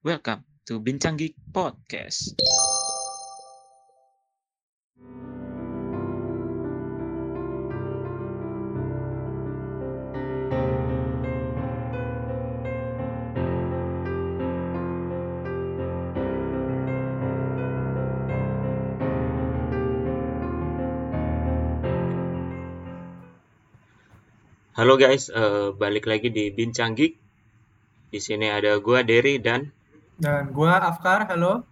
Welcome to Bincang Geek Podcast. Halo guys, eh, balik lagi di Bincang Geek. Di sini ada gua Derry dan Dan gua Afkar, halo.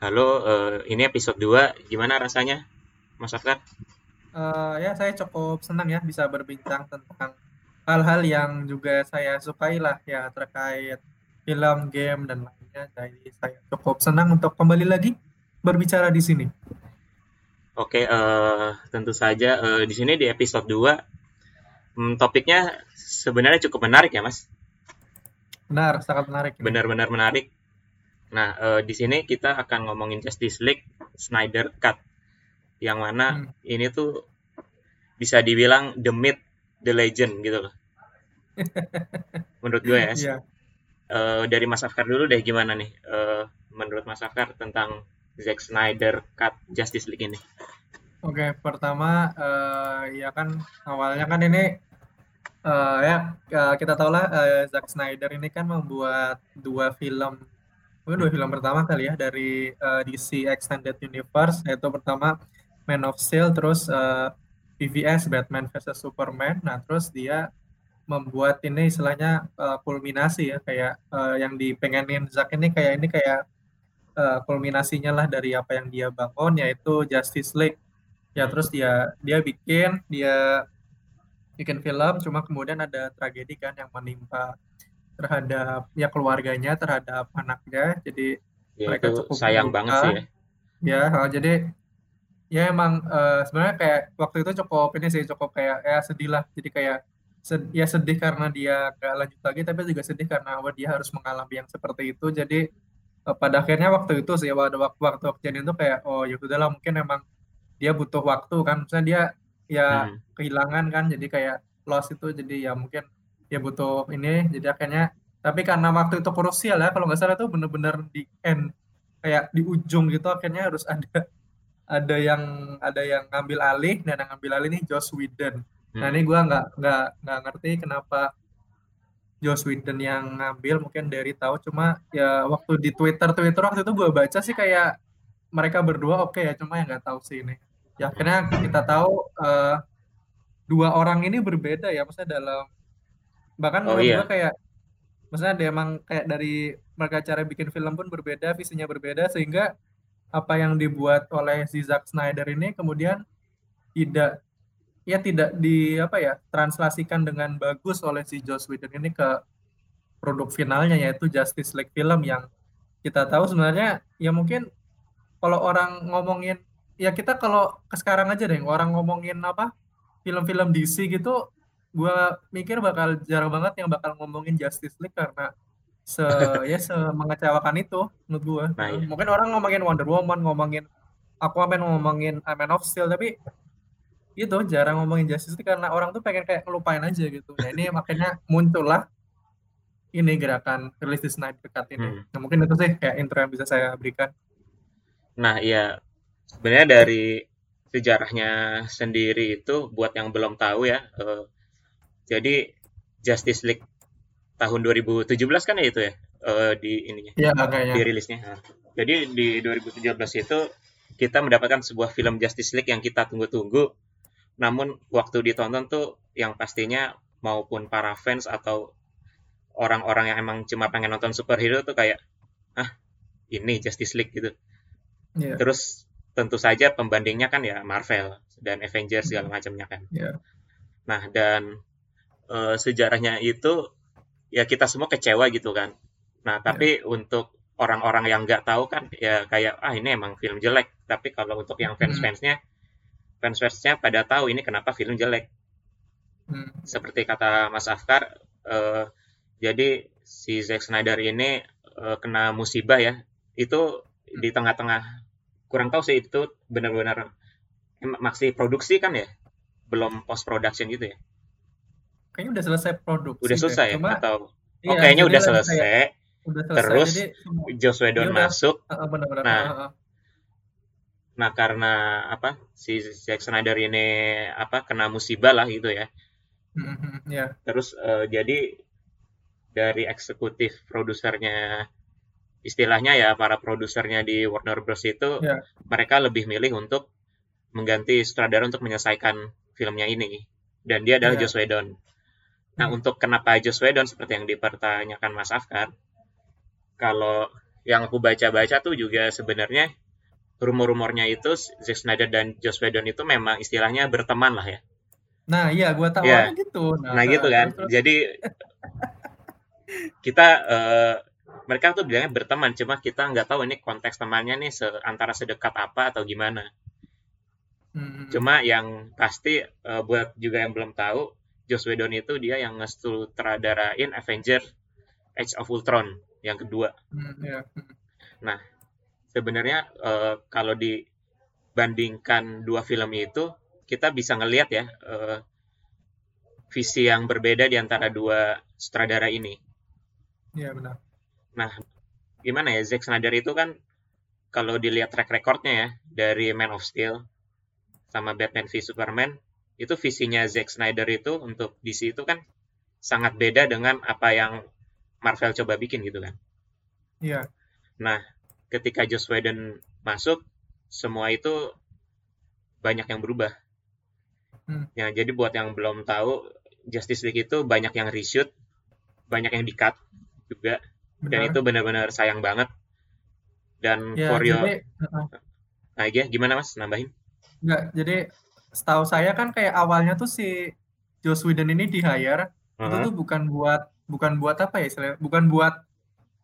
halo, eh, ini episode 2. Gimana rasanya, Mas Afkar? Eh, ya saya cukup senang ya bisa berbincang tentang hal-hal yang juga saya sukai lah ya terkait film, game dan lainnya. Jadi saya cukup senang untuk kembali lagi berbicara di sini. Oke, eh, tentu saja eh, di sini di episode 2 hmm, topiknya sebenarnya cukup menarik ya, Mas. Benar, sangat menarik. Benar-benar menarik. Nah, eh, di sini kita akan ngomongin Justice League Snyder Cut. Yang mana Hmm. ini tuh bisa dibilang the myth, the legend gitu loh. Menurut gue ya. Iya. Eh, dari Mas Afkar dulu deh gimana nih eh, menurut Mas Afkar tentang Zack Snyder Cut Justice League ini? Oke, pertama eh, ya kan awalnya kan ini eh, ya eh, kita tahu lah eh, Zack Snyder ini kan membuat dua film, mungkin dua film pertama kali ya dari eh, DC Extended Universe yaitu pertama Man of Steel, terus BVS Batman vs Superman. Nah, terus dia membuat ini istilahnya kulminasi ya kayak eh, yang dipengenin Zack ini kayak ini kayak eh, kulminasinya lah dari apa yang dia bangun yaitu Justice League ya Hmm. terus dia dia bikin dia bikin film cuma kemudian ada tragedi kan yang menimpa terhadap ya keluarganya terhadap anaknya. Jadi Ya mereka itu cukup sayang banget berduka sih ya. ya jadi ya emang uh, sebenarnya kayak waktu itu cukup ini sih cukup kayak ya sedih lah. Jadi kayak sed- ya sedih karena dia gak lanjut lagi tapi juga sedih karena wah, dia harus mengalami yang seperti itu. Jadi uh, pada akhirnya waktu itu sih pada waktu waktu kejadian itu kayak oh ya udahlah mungkin emang dia butuh waktu kan. Misalnya dia ya Hmm. kehilangan kan jadi kayak loss itu jadi ya mungkin dia butuh ini jadi akhirnya tapi karena waktu itu krusial ya kalau nggak salah itu bener-bener di end kayak di ujung gitu akhirnya harus ada ada yang ada yang ngambil alih dan yang ngambil alih ini Joss Whedon nah Hmm. ini gua nggak nggak nggak ngerti kenapa Joss Whedon yang ngambil mungkin dari tahu cuma ya waktu di Twitter Twitter waktu itu gua baca sih kayak mereka berdua oke ya cuma yang nggak tahu sih ini ya akhirnya kita tahu eh, dua orang ini berbeda ya maksudnya dalam bahkan Oh iya. kayak maksudnya dia emang kayak dari mereka cara bikin film pun berbeda visinya berbeda sehingga apa yang dibuat oleh si Zack Snyder ini kemudian tidak ya tidak di apa ya translasikan dengan bagus oleh si Joss Whedon ini ke produk finalnya yaitu Justice League film yang kita tahu sebenarnya ya mungkin kalau orang ngomongin ya kita kalau ke sekarang aja deh orang ngomongin apa film-film DC gitu gua mikir bakal jarang banget yang bakal ngomongin Justice League karena se ya se mengecewakan itu menurut gua. Nah, iya. mungkin orang ngomongin Wonder Woman ngomongin Aquaman ngomongin Man of Steel tapi itu jarang ngomongin Justice League karena orang tuh pengen kayak ngelupain aja gitu. Nah ini makanya muncullah ini gerakan rilis di Snyder Cut ini. Hmm. nah mungkin itu sih kayak intro yang bisa saya berikan. Nah, iya sebenarnya dari sejarahnya sendiri itu buat yang belum tahu ya. eh, jadi Justice League tahun 2017 kan ya itu ya eh, di ininya. ya kayaknya dirilisnya. Nah, Jadi di 2017 itu kita mendapatkan sebuah film Justice League yang kita tunggu-tunggu. Namun waktu ditonton tuh yang pastinya maupun para fans atau orang-orang yang emang cuma pengen nonton superhero tuh kayak ah ini Justice League gitu. ya Terus tentu saja pembandingnya kan ya Marvel dan Avengers segala macamnya kan. ya Nah, dan eh, sejarahnya itu ya kita semua kecewa gitu kan. Nah, tapi untuk orang-orang yang nggak tahu kan ya kayak ah ini emang film jelek. Tapi kalau untuk yang fans-fansnya, fans-fansnya pada tahu ini kenapa film jelek. Hmm. Seperti kata Mas Afkar, eh, jadi si Zack Snyder ini eh, kena musibah ya. Itu di tengah-tengah kurang tahu sih itu benar-benar masih produksi kan ya, belum post production gitu ya. kayaknya udah selesai produksi Udah selesai ya? cuma atau iya, oh kayaknya udah selesai. kayak udah selesai. terus Jadi Joss Whedon udah masuk heeh, benar-benar. nah heeh. nah karena apa si Zack Snyder ini apa kena musibah lah gitu ya Mhm, mhm, ya. terus eh, jadi dari eksekutif produsernya istilahnya ya para produsernya di Warner Bros itu Ya. mereka lebih milih untuk mengganti sutradara untuk menyelesaikan filmnya ini dan dia adalah Ya. Joss Whedon. Nah Hmm. untuk kenapa Joss Whedon seperti yang dipertanyakan Mas Afkar, kalau yang aku baca-baca tuh juga sebenarnya rumor-rumornya itu Zack Snyder dan Joss Whedon itu memang istilahnya berteman lah ya. Nah, iya gua tahu Ya, awalnya gitu. Nah, nah gitu kan. terus Jadi kita eh, mereka tuh bilangnya berteman, cuma kita nggak tahu ini konteks temannya nih se antara sedekat apa atau gimana. Mhm. Cuma yang pasti eh, buat juga yang belum tahu, Joss Whedon itu dia yang ngesutradarain Avenger Age of Ultron yang kedua. Hmm, ya. Nah, sebenarnya eh, kalau dibandingkan dua film itu, kita bisa ngelihat ya eh, visi yang berbeda di antara dua sutradara ini. Iya, benar. Nah, gimana ya Zack Snyder itu kan kalau dilihat track recordnya ya dari Man of Steel sama Batman v Superman itu visinya Zack Snyder itu untuk DC itu kan sangat beda dengan apa yang Marvel coba bikin gitu kan. Iya. Nah, ketika Joss Whedon masuk, semua itu banyak yang berubah. Hmm. Ya, jadi buat yang belum tahu, Justice League itu banyak yang reshoot, banyak yang di-cut juga, dan itu benar-benar sayang banget. Dan Ya, for your, jadi nah gimana mas, nambahin? Enggak, jadi setahu saya kan kayak awalnya tuh si Joss Whedon ini di hire itu Heeh. tuh bukan buat bukan buat apa ya istilahnya, bukan buat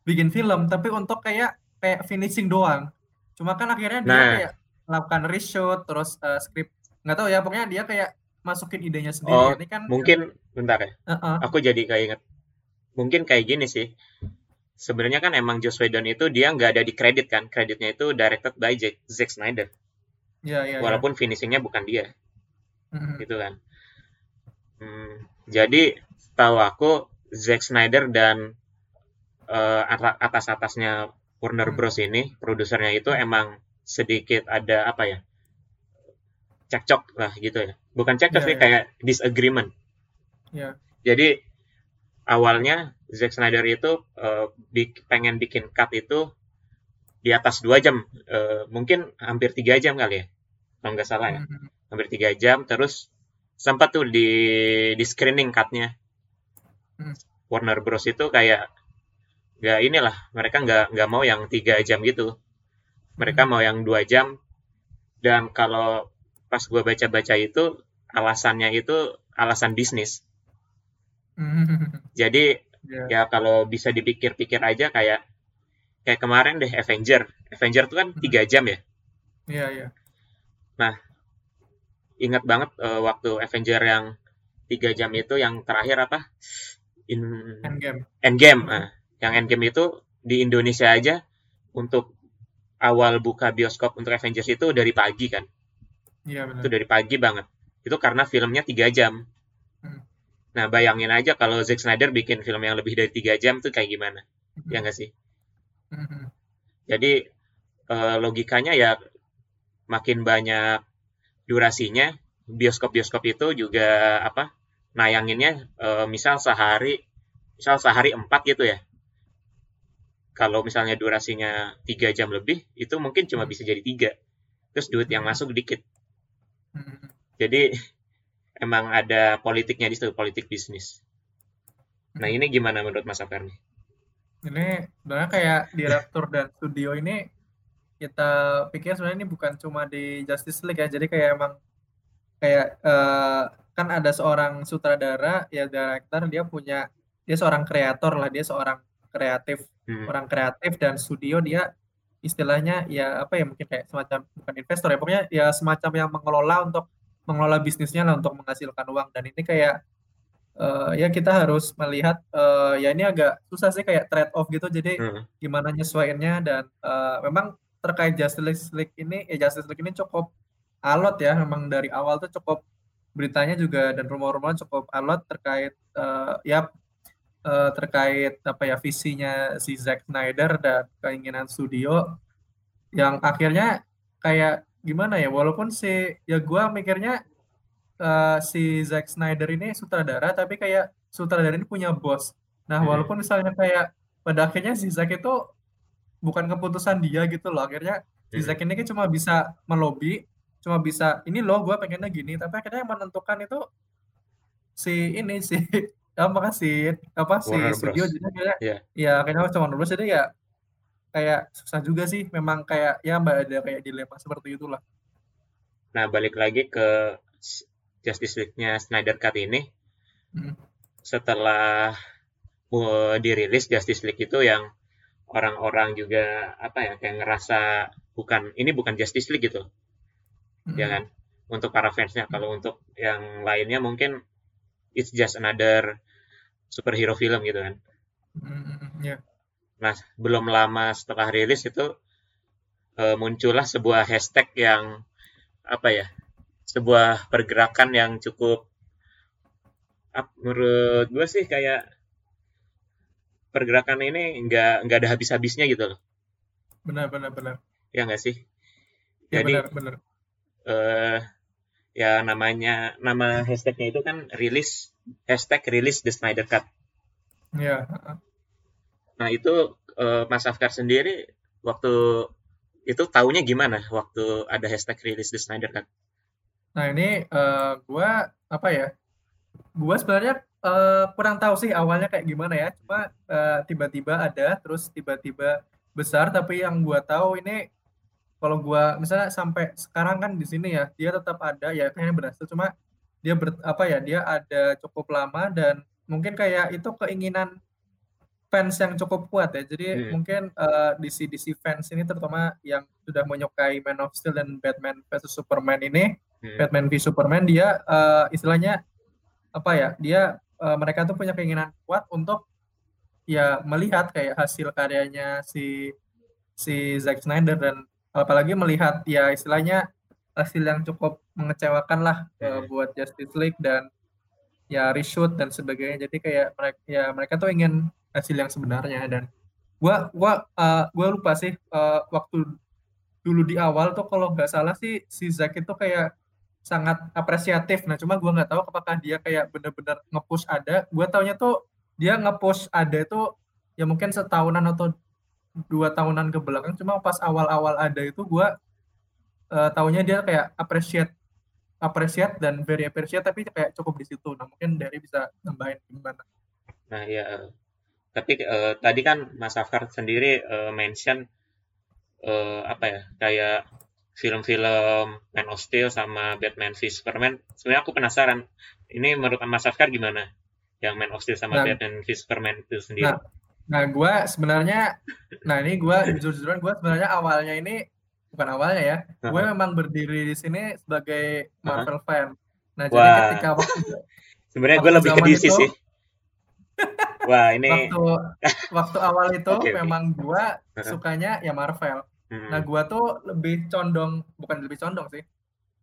bikin film, tapi untuk kayak kayak finishing doang. Cuma kan akhirnya dia Nah, kayak melakukan reshoot, terus eh, skrip nggak tahu ya, pokoknya dia kayak masukin idenya sendiri. oh, Ini kan mungkin, bentar ya, heeh. aku jadi kayak inget, mungkin kayak gini sih, sebenarnya kan emang Joss Whedon itu dia nggak ada di kredit kan, kreditnya itu directed by Zack, Zack Snyder, Ya, ya, ya. walaupun finishingnya bukan dia, Mhm. gitu kan. Hmm, jadi tahu aku Zack Snyder dan eh, ata- atas-atasnya Warner Hmm. Bros ini produsernya itu emang sedikit ada apa ya cekcok lah gitu ya bukan cekcok Ya, sih ya. kayak disagreement Ya. jadi awalnya Zack Snyder itu bik- pengen bikin cut itu di atas dua jam Eh, mungkin hampir tiga jam kali ya kalau nggak salah ya Mhm. hampir tiga jam terus sempat tuh di di screening cutnya Hmm. Warner Bros itu kayak nggak inilah mereka nggak nggak mau yang tiga jam gitu mereka Mhm. mau yang dua jam dan kalau pas gua baca-baca itu alasannya itu alasan bisnis. jadi Ya. ya kalau bisa dipikir-pikir aja kayak kayak kemarin deh Avenger Avenger tuh kan tiga jam ya Iya, iya. nah ingat banget eh, waktu Avenger yang tiga jam itu yang terakhir apa in Endgame. Endgame nah, yang Endgame itu di Indonesia aja untuk awal buka bioskop untuk Avengers itu dari pagi kan Iya, itu benar. dari pagi banget itu karena filmnya tiga jam. Nah bayangin aja kalau Zack Snyder bikin film yang lebih dari tiga jam tuh kayak gimana ya Mhm. nggak sih Mhm. jadi eh, logikanya ya makin banyak durasinya bioskop-bioskop itu juga apa nayanginnya eh, misal sehari misal sehari empat gitu ya kalau misalnya durasinya tiga jam lebih itu mungkin cuma Hmm. bisa jadi tiga terus duit yang Mhm. masuk dikit jadi emang ada politiknya di situ politik bisnis nah Mhm. ini gimana menurut Mas Afar nih Ini sebenarnya kayak direktur dan studio ini kita pikir sebenarnya ini bukan cuma di Justice League ya. Jadi kayak emang kayak eh, kan ada seorang sutradara ya director dia punya dia seorang kreator lah dia seorang kreatif Hmm. orang kreatif dan studio dia istilahnya ya apa ya mungkin kayak semacam bukan investor ya pokoknya ya semacam yang mengelola untuk mengelola bisnisnya lah untuk menghasilkan uang. Dan ini kayak eh, ya kita harus melihat eh, ya ini agak susah sih kayak trade off gitu. Jadi Hmm. gimana nyesuaiinnya dan eh, memang terkait Justice League ini ya Justice League ini cukup alot ya. Memang dari awal tuh cukup beritanya juga dan rumor-rumor cukup alot terkait eh, ya uh, terkait apa ya visinya si Zack Snyder dan keinginan studio yang akhirnya kayak gimana ya walaupun si ya gue mikirnya uh, si Zack Snyder ini sutradara tapi kayak sutradara ini punya bos nah hmm. walaupun misalnya kayak pada akhirnya si Zack itu bukan keputusan dia gitu loh akhirnya si hmm. Zack ini kan cuma bisa melobi cuma bisa ini loh gue pengennya gini tapi akhirnya yang menentukan itu si ini si apa sih apa si studio jadi kayak yeah. ya kayaknya cuma Bros jadi ya kayak susah juga sih memang kayak ya mbak ada kayak dilema seperti itulah nah balik lagi ke Justice League-nya Snyder Cut ini hmm. setelah uh, dirilis Justice League itu yang orang-orang juga apa ya kayak ngerasa bukan ini bukan Justice League gitu hmm. ya kan untuk para fansnya kalau untuk yang lainnya mungkin it's just another superhero film gitu kan. Mm, yeah. Nah, belum lama setelah rilis itu uh, muncullah sebuah hashtag yang apa ya? Sebuah pergerakan yang cukup up, menurut gue sih kayak pergerakan ini nggak nggak ada habis-habisnya gitu loh. Benar benar benar. Ya nggak sih? Ya, Jadi benar benar. Uh, ya namanya nama hashtagnya itu kan rilis hashtag rilis the Snyder Cut. Ya. Nah itu uh, Mas Afkar sendiri waktu itu taunya gimana waktu ada hashtag rilis the Snyder Cut? Nah ini uh, gua apa ya? Gua sebenarnya uh, kurang tahu sih awalnya kayak gimana ya. Cuma tiba tiba-tiba ada, terus tiba-tiba besar. Tapi yang gua tahu ini kalau gua misalnya sampai sekarang kan di sini ya dia tetap ada ya kayaknya berhasil cuma dia ber, apa ya dia ada cukup lama dan mungkin kayak itu keinginan fans yang cukup kuat ya jadi hmm. mungkin uh, eh, DC DC fans ini terutama yang sudah menyukai Man of Steel dan Batman versus Superman ini hmm. Batman v Superman dia uh, istilahnya apa ya dia uh, mereka tuh punya keinginan kuat untuk ya melihat kayak hasil karyanya si si Zack Snyder dan apalagi melihat ya istilahnya hasil yang cukup mengecewakan lah ya, buat Justice League dan ya reshoot dan sebagainya jadi kayak mereka ya mereka tuh ingin hasil yang sebenarnya. Dan gua gua uh, gua lupa sih uh, waktu dulu di awal tuh kalau nggak salah sih si Zack itu kayak sangat apresiatif. Nah cuma gua nggak tahu apakah dia kayak bener-bener ngepush ada. Gua taunya tuh dia ngepush ada itu ya mungkin setahunan atau dua tahunan ke belakang. Cuma pas awal-awal ada itu gue uh, tahunya dia kayak appreciate appreciate dan very appreciate tapi kayak cukup di situ. Nah mungkin dari bisa nambahin gimana? Nah ya tapi uh, tadi kan Mas Afkar sendiri uh, mention uh, apa ya kayak film-film Man of Steel sama Batman v Superman sebenarnya aku penasaran ini menurut Mas Afkar gimana yang Man of Steel sama nah, Batman v Superman itu sendiri nah, Nah, gue sebenarnya, nah ini gue jujur-jujuran gue sebenarnya awalnya ini bukan awalnya ya, gue memang berdiri di sini sebagai Marvel uh-huh. fan. Nah, Wah. jadi ketika waktu sebenarnya gue lebih ke DC itu, sih. Wah, ini waktu waktu awal itu okay, memang okay. uh-huh. sukanya ya Marvel. Hmm. Nah, gue tuh lebih condong, bukan lebih condong sih.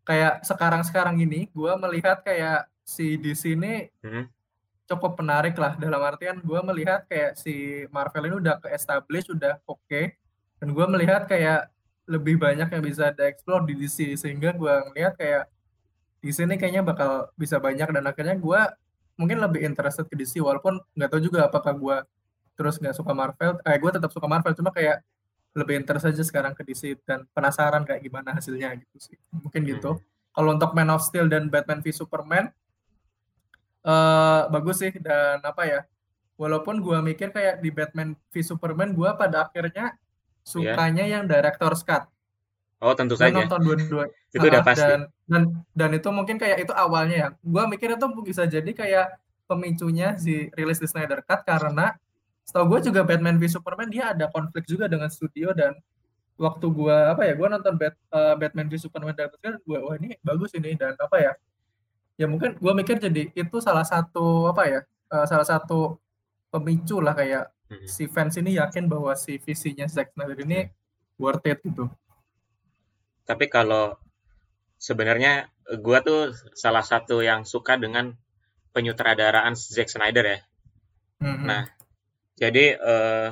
Kayak sekarang-sekarang ini gue melihat kayak si di sini hmm cukup menarik lah dalam artian gue melihat kayak si Marvel ini udah ke establish udah oke okay, dan gue melihat kayak lebih banyak yang bisa dieksplor di DC sehingga gue ngelihat kayak di sini kayaknya bakal bisa banyak dan akhirnya gue mungkin lebih interested ke DC walaupun nggak tahu juga apakah gue terus nggak suka Marvel eh gue tetap suka Marvel cuma kayak lebih interest aja sekarang ke DC dan penasaran kayak gimana hasilnya gitu sih mungkin gitu hmm. kalau untuk Man of Steel dan Batman v Superman uh, bagus sih dan apa ya walaupun gue mikir kayak di Batman v Superman gue pada akhirnya sukanya yeah. yang director cut oh tentu gua saja. Nonton dua-dua. Itu udah pasti. dan, dan dan itu mungkin kayak itu awalnya ya. Gue mikir itu bisa jadi kayak pemicunya si rilis di Snyder Cut karena setahu gue juga Batman v Superman dia ada konflik juga dengan studio dan waktu gue apa ya gue nonton Bat, uh, Batman v Superman dan gue wah ini bagus ini dan apa ya ya mungkin gue mikir jadi itu salah satu apa ya uh, salah satu pemicu lah kayak hmm. si fans ini yakin bahwa si visinya Zack Snyder ini worth it gitu. Tapi kalau sebenarnya gue tuh salah satu yang suka dengan penyutradaraan Zack Snyder ya. Mhm. Nah, jadi eh,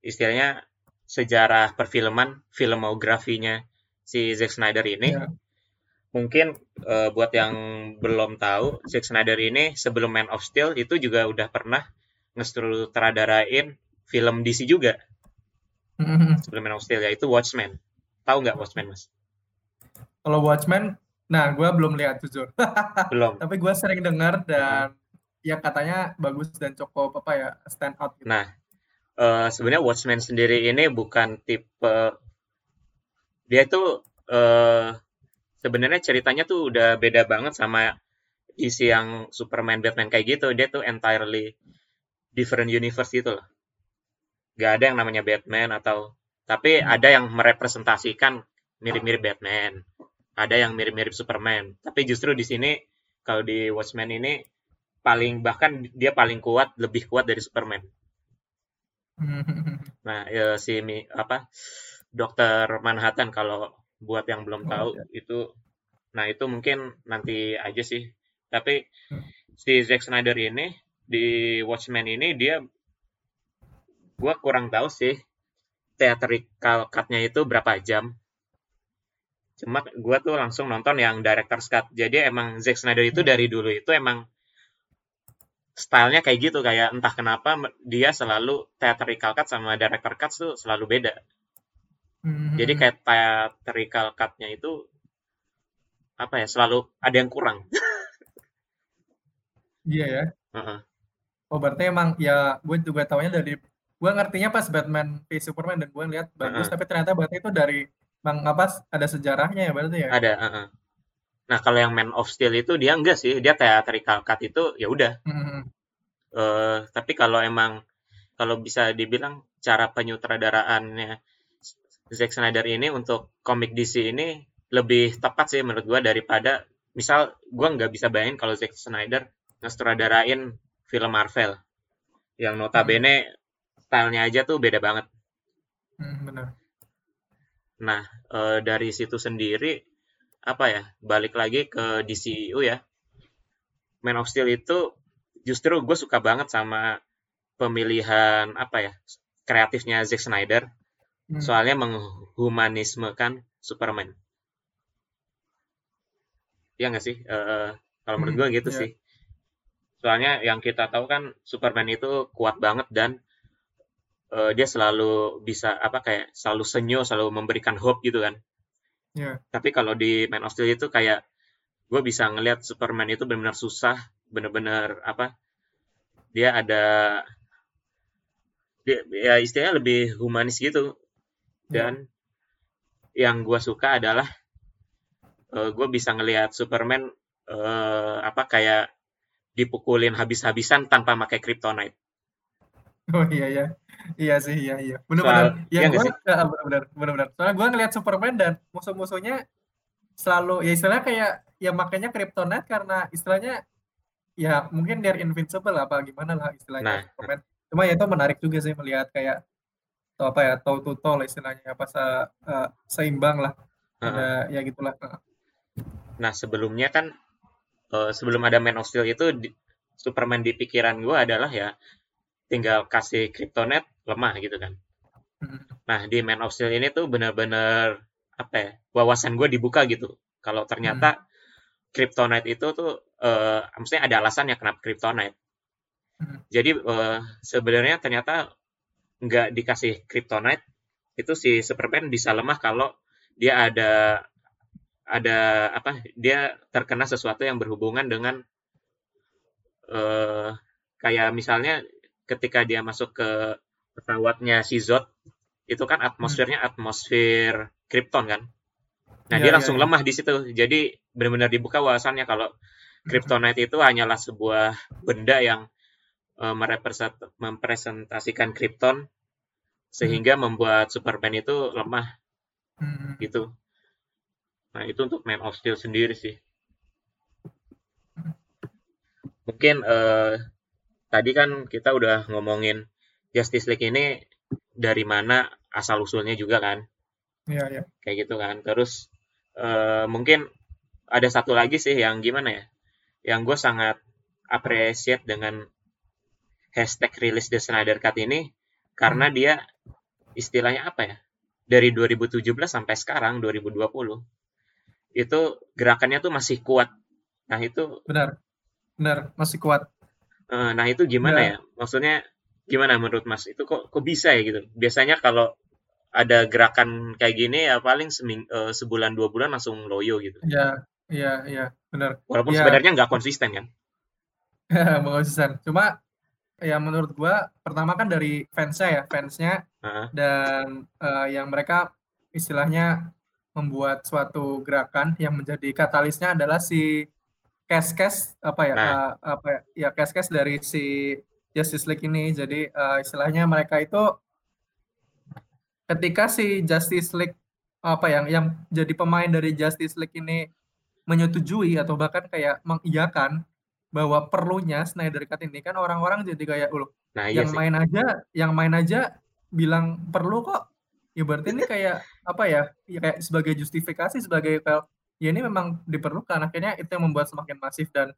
istilahnya sejarah perfilman filmografinya si Zack Snyder ini Ya. mungkin eh, buat yang belum tahu Zack Snyder ini sebelum Man of Steel itu juga udah pernah ngestrutradarain film DC juga Mhm. sebelum Man of Steel yaitu Watchmen. Tahu nggak Watchmen mas? Kalau Watchmen, nah gue belum lihat jujur. Belum. Tapi gue sering dengar dan ya katanya bagus dan cukup apa ya stand out gitu. Nah, eh, sebenarnya Watchmen sendiri ini bukan tipe dia itu eh, sebenarnya ceritanya tuh udah beda banget sama DC yang Superman, Batman kayak gitu. Dia tuh entirely different universe gitu loh. Gak ada yang namanya Batman atau tapi Hmm. ada yang merepresentasikan mirip-mirip Batman. Ada yang mirip-mirip Superman. Tapi justru di sini kalau di Watchmen ini paling bahkan dia paling kuat, lebih kuat dari Superman. Nah, ya, si apa Dokter Manhattan kalau buat yang belum Oh, tahu iya. itu nah itu mungkin nanti aja sih. Tapi Hmm. si Zack Snyder ini di Watchmen ini dia gua kurang tahu sih theatrical cut-nya itu berapa jam. Cuma gua tuh langsung nonton yang director's cut. Jadi emang Zack Snyder itu Hmm. dari dulu itu emang stylenya kayak gitu kayak entah kenapa dia selalu theatrical cut sama director cut tuh selalu beda. Mhm. Jadi kayak theatrical cut-nya itu apa ya selalu ada yang kurang. Iya ya. Heeh. Oh berarti emang ya gue juga taunya dari gue ngertinya pas Batman v Superman dan gue lihat bagus Heeh. tapi ternyata berarti itu dari bang apa ada sejarahnya ya berarti ya. Ada. heeh. Nah kalau yang Man of Steel itu dia enggak sih dia theatrical cut itu ya udah. Mhm. Eh, tapi kalau emang kalau bisa dibilang cara penyutradaraannya Zack Snyder ini untuk komik DC ini lebih tepat sih menurut gua daripada misal gua nggak bisa bayangin kalau Zack Snyder ngestrudarain film Marvel yang notabene stylenya aja tuh beda banget. Mhm, benar. Nah eh, dari situ sendiri apa ya balik lagi ke DCU ya. Man of Steel itu justru gue suka banget sama pemilihan apa ya kreatifnya Zack Snyder. Hmm. soalnya menghumanismekan Superman. Ya nggak sih? Eh, kalau menurut Hmm, gue gitu iya. sih. Soalnya yang kita tahu kan Superman itu kuat banget dan eh, dia selalu bisa apa kayak selalu senyum selalu memberikan hope gitu kan Iya. tapi kalau di Man of Steel itu kayak gue bisa ngelihat Superman itu benar-benar susah benar-benar apa dia ada dia ya istilahnya lebih humanis gitu Iya. dan yang gue suka adalah gue bisa ngelihat Superman eh, apa kayak dipukulin habis-habisan tanpa pakai kryptonite Oh iya ya. Iya sih, iya iya. Soal- Benar-benar. iya Yang nggak gue sih? benar-benar benar-benar. Soalnya gue ngelihat Superman dan musuh-musuhnya selalu ya istilahnya kayak ya makanya Kryptonite karena istilahnya ya mungkin they're invincible apa gimana lah istilahnya Nah. Superman. Cuma ya itu menarik juga sih melihat kayak atau apa ya toe to toe lah istilahnya apa se, eh, seimbang lah. Heeh. Ada ya gitulah. Heeh. Nah, sebelumnya kan eh, sebelum ada Man of Steel itu di- Superman di pikiran gue adalah ya tinggal kasih kryptonite lemah gitu kan. Hmm. Nah, di Man of Steel ini tuh benar-benar apa ya? Wawasan gue dibuka gitu. Kalau ternyata kryptonite itu tuh eh maksudnya ada alasannya kenapa kryptonite. Hmm. Jadi eh, sebenarnya ternyata nggak dikasih kryptonite itu si Superman bisa lemah kalau dia ada ada apa dia terkena sesuatu yang berhubungan dengan eh kayak misalnya ketika dia masuk ke pesawatnya si Zod itu kan atmosfernya atmosfer Krypton kan. Nah, Iya, dia iya, langsung iya. lemah di situ. Jadi benar-benar dibuka wawasannya kalau Kryptonite itu hanyalah sebuah benda yang merepresent- mempresentasikan Krypton sehingga membuat Superman itu lemah Hmm. gitu. Nah, itu untuk Man of Steel sendiri sih. Mungkin eh, tadi kan kita udah ngomongin Justice League ini dari mana asal usulnya juga kan, Iya iya. kayak gitu kan. Terus eh, mungkin ada satu lagi sih yang gimana ya, yang gue sangat appreciate dengan hashtag release the Snyder Cut ini karena dia istilahnya apa ya? Dari 2017 sampai sekarang 2020 itu gerakannya tuh masih kuat. Nah itu Benar. Benar, masih kuat. Eh, nah itu gimana Ya. ya? Maksudnya gimana menurut Mas? Itu kok kok bisa ya gitu? Biasanya kalau ada gerakan kayak gini ya paling seming, eh, sebulan dua bulan langsung loyo gitu. Iya, iya, iya, benar. Walaupun Ya, sebenarnya nggak konsisten kan? konsisten. Cuma ya menurut gua pertama kan dari fansnya ya, fansnya Heeh. dan eh, yang mereka istilahnya membuat suatu gerakan yang menjadi katalisnya adalah si cast-cast apa ya Nah. eh, apa ya, ya cast-cast dari si Justice League ini. Jadi eh, istilahnya mereka itu ketika si Justice League apa yang yang jadi pemain dari Justice League ini menyetujui atau bahkan kayak mengiyakan bahwa perlunya Snyder Cut ini kan orang-orang jadi kayak "Loh, Nah iya yang sih. main aja yang main aja bilang perlu kok ya berarti ini kayak apa ya ya kayak sebagai justifikasi sebagai kayak ya ini memang diperlukan. Akhirnya itu yang membuat semakin masif dan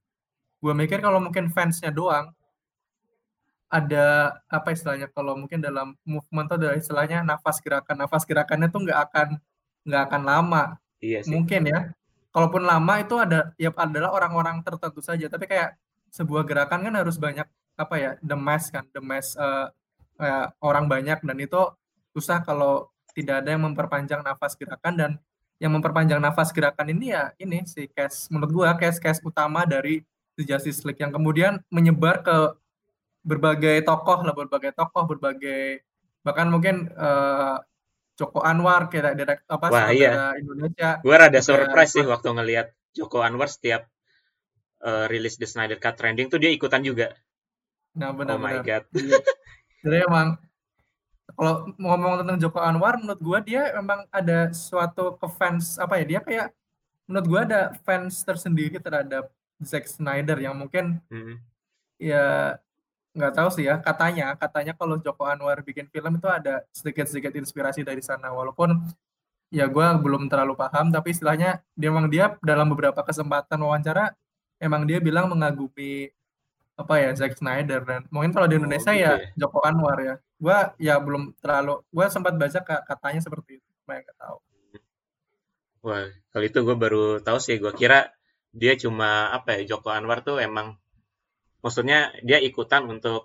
gue mikir kalau mungkin fansnya doang ada apa istilahnya kalau mungkin dalam movement tuh ada istilahnya nafas gerakan. Nafas gerakannya tuh nggak akan nggak akan lama. Iya sih. mungkin ya. Kalaupun lama itu ada ya adalah orang-orang tertentu saja. Tapi kayak sebuah gerakan kan harus banyak apa ya the mass kan the mass eh, kayak orang banyak. Dan itu susah kalau tidak ada yang memperpanjang nafas gerakan dan yang memperpanjang nafas gerakan ini ya ini si case menurut gua case case utama dari The Justice League yang kemudian menyebar ke berbagai tokoh lah berbagai tokoh berbagai bahkan mungkin eh, Joko Anwar kayak direct apa Wah, iya. Indonesia Gue rada surprise sih waktu ngelihat Joko Anwar setiap eh, rilis The Snyder Cut trending tuh dia ikutan juga. nah Oh my god. Iya. jadi emang kalau ngomong tentang Joko Anwar menurut gua dia memang ada suatu ke fans apa ya dia kayak menurut gua ada fans tersendiri terhadap Zack Snyder yang mungkin Hmm. ya nggak tahu sih ya katanya katanya kalau Joko Anwar bikin film itu ada sedikit-sedikit inspirasi dari sana walaupun ya gua belum terlalu paham tapi istilahnya dia memang dia dalam beberapa kesempatan wawancara emang dia bilang mengagumi apa ya Zack Snyder dan mungkin kalau di Oh Indonesia gitu ya ya. Joko Anwar ya gua ya belum terlalu gua sempat baca ka- katanya seperti itu cuma nggak tahu Wah, kalau itu gue baru tahu sih. Gue kira dia cuma apa ya Joko Anwar tuh emang maksudnya dia ikutan untuk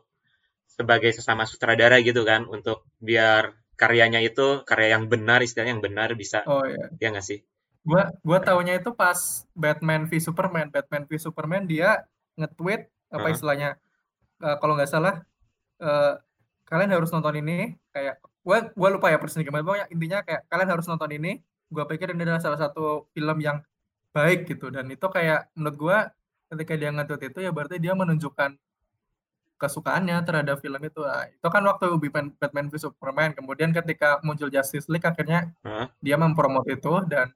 sebagai sesama sutradara gitu kan untuk biar karyanya itu karya yang benar istilahnya yang benar bisa oh ya ya nggak sih? gua gua taunya itu pas Batman v Superman Batman v Superman dia nge-tweet apa Heeh. istilahnya eh, kalau nggak salah eh, kalian harus nonton ini kayak gua gua lupa ya persisnya gimana pokoknya intinya kayak kalian harus nonton ini gua pikir ini adalah salah satu film yang baik gitu. Dan itu kayak menurut gua ketika dia nge-tweet itu ya berarti dia menunjukkan kesukaannya terhadap film itu. Nah, itu kan waktu Batman, Batman v Superman. Kemudian ketika muncul Justice League akhirnya Heeh. dia mempromot itu dan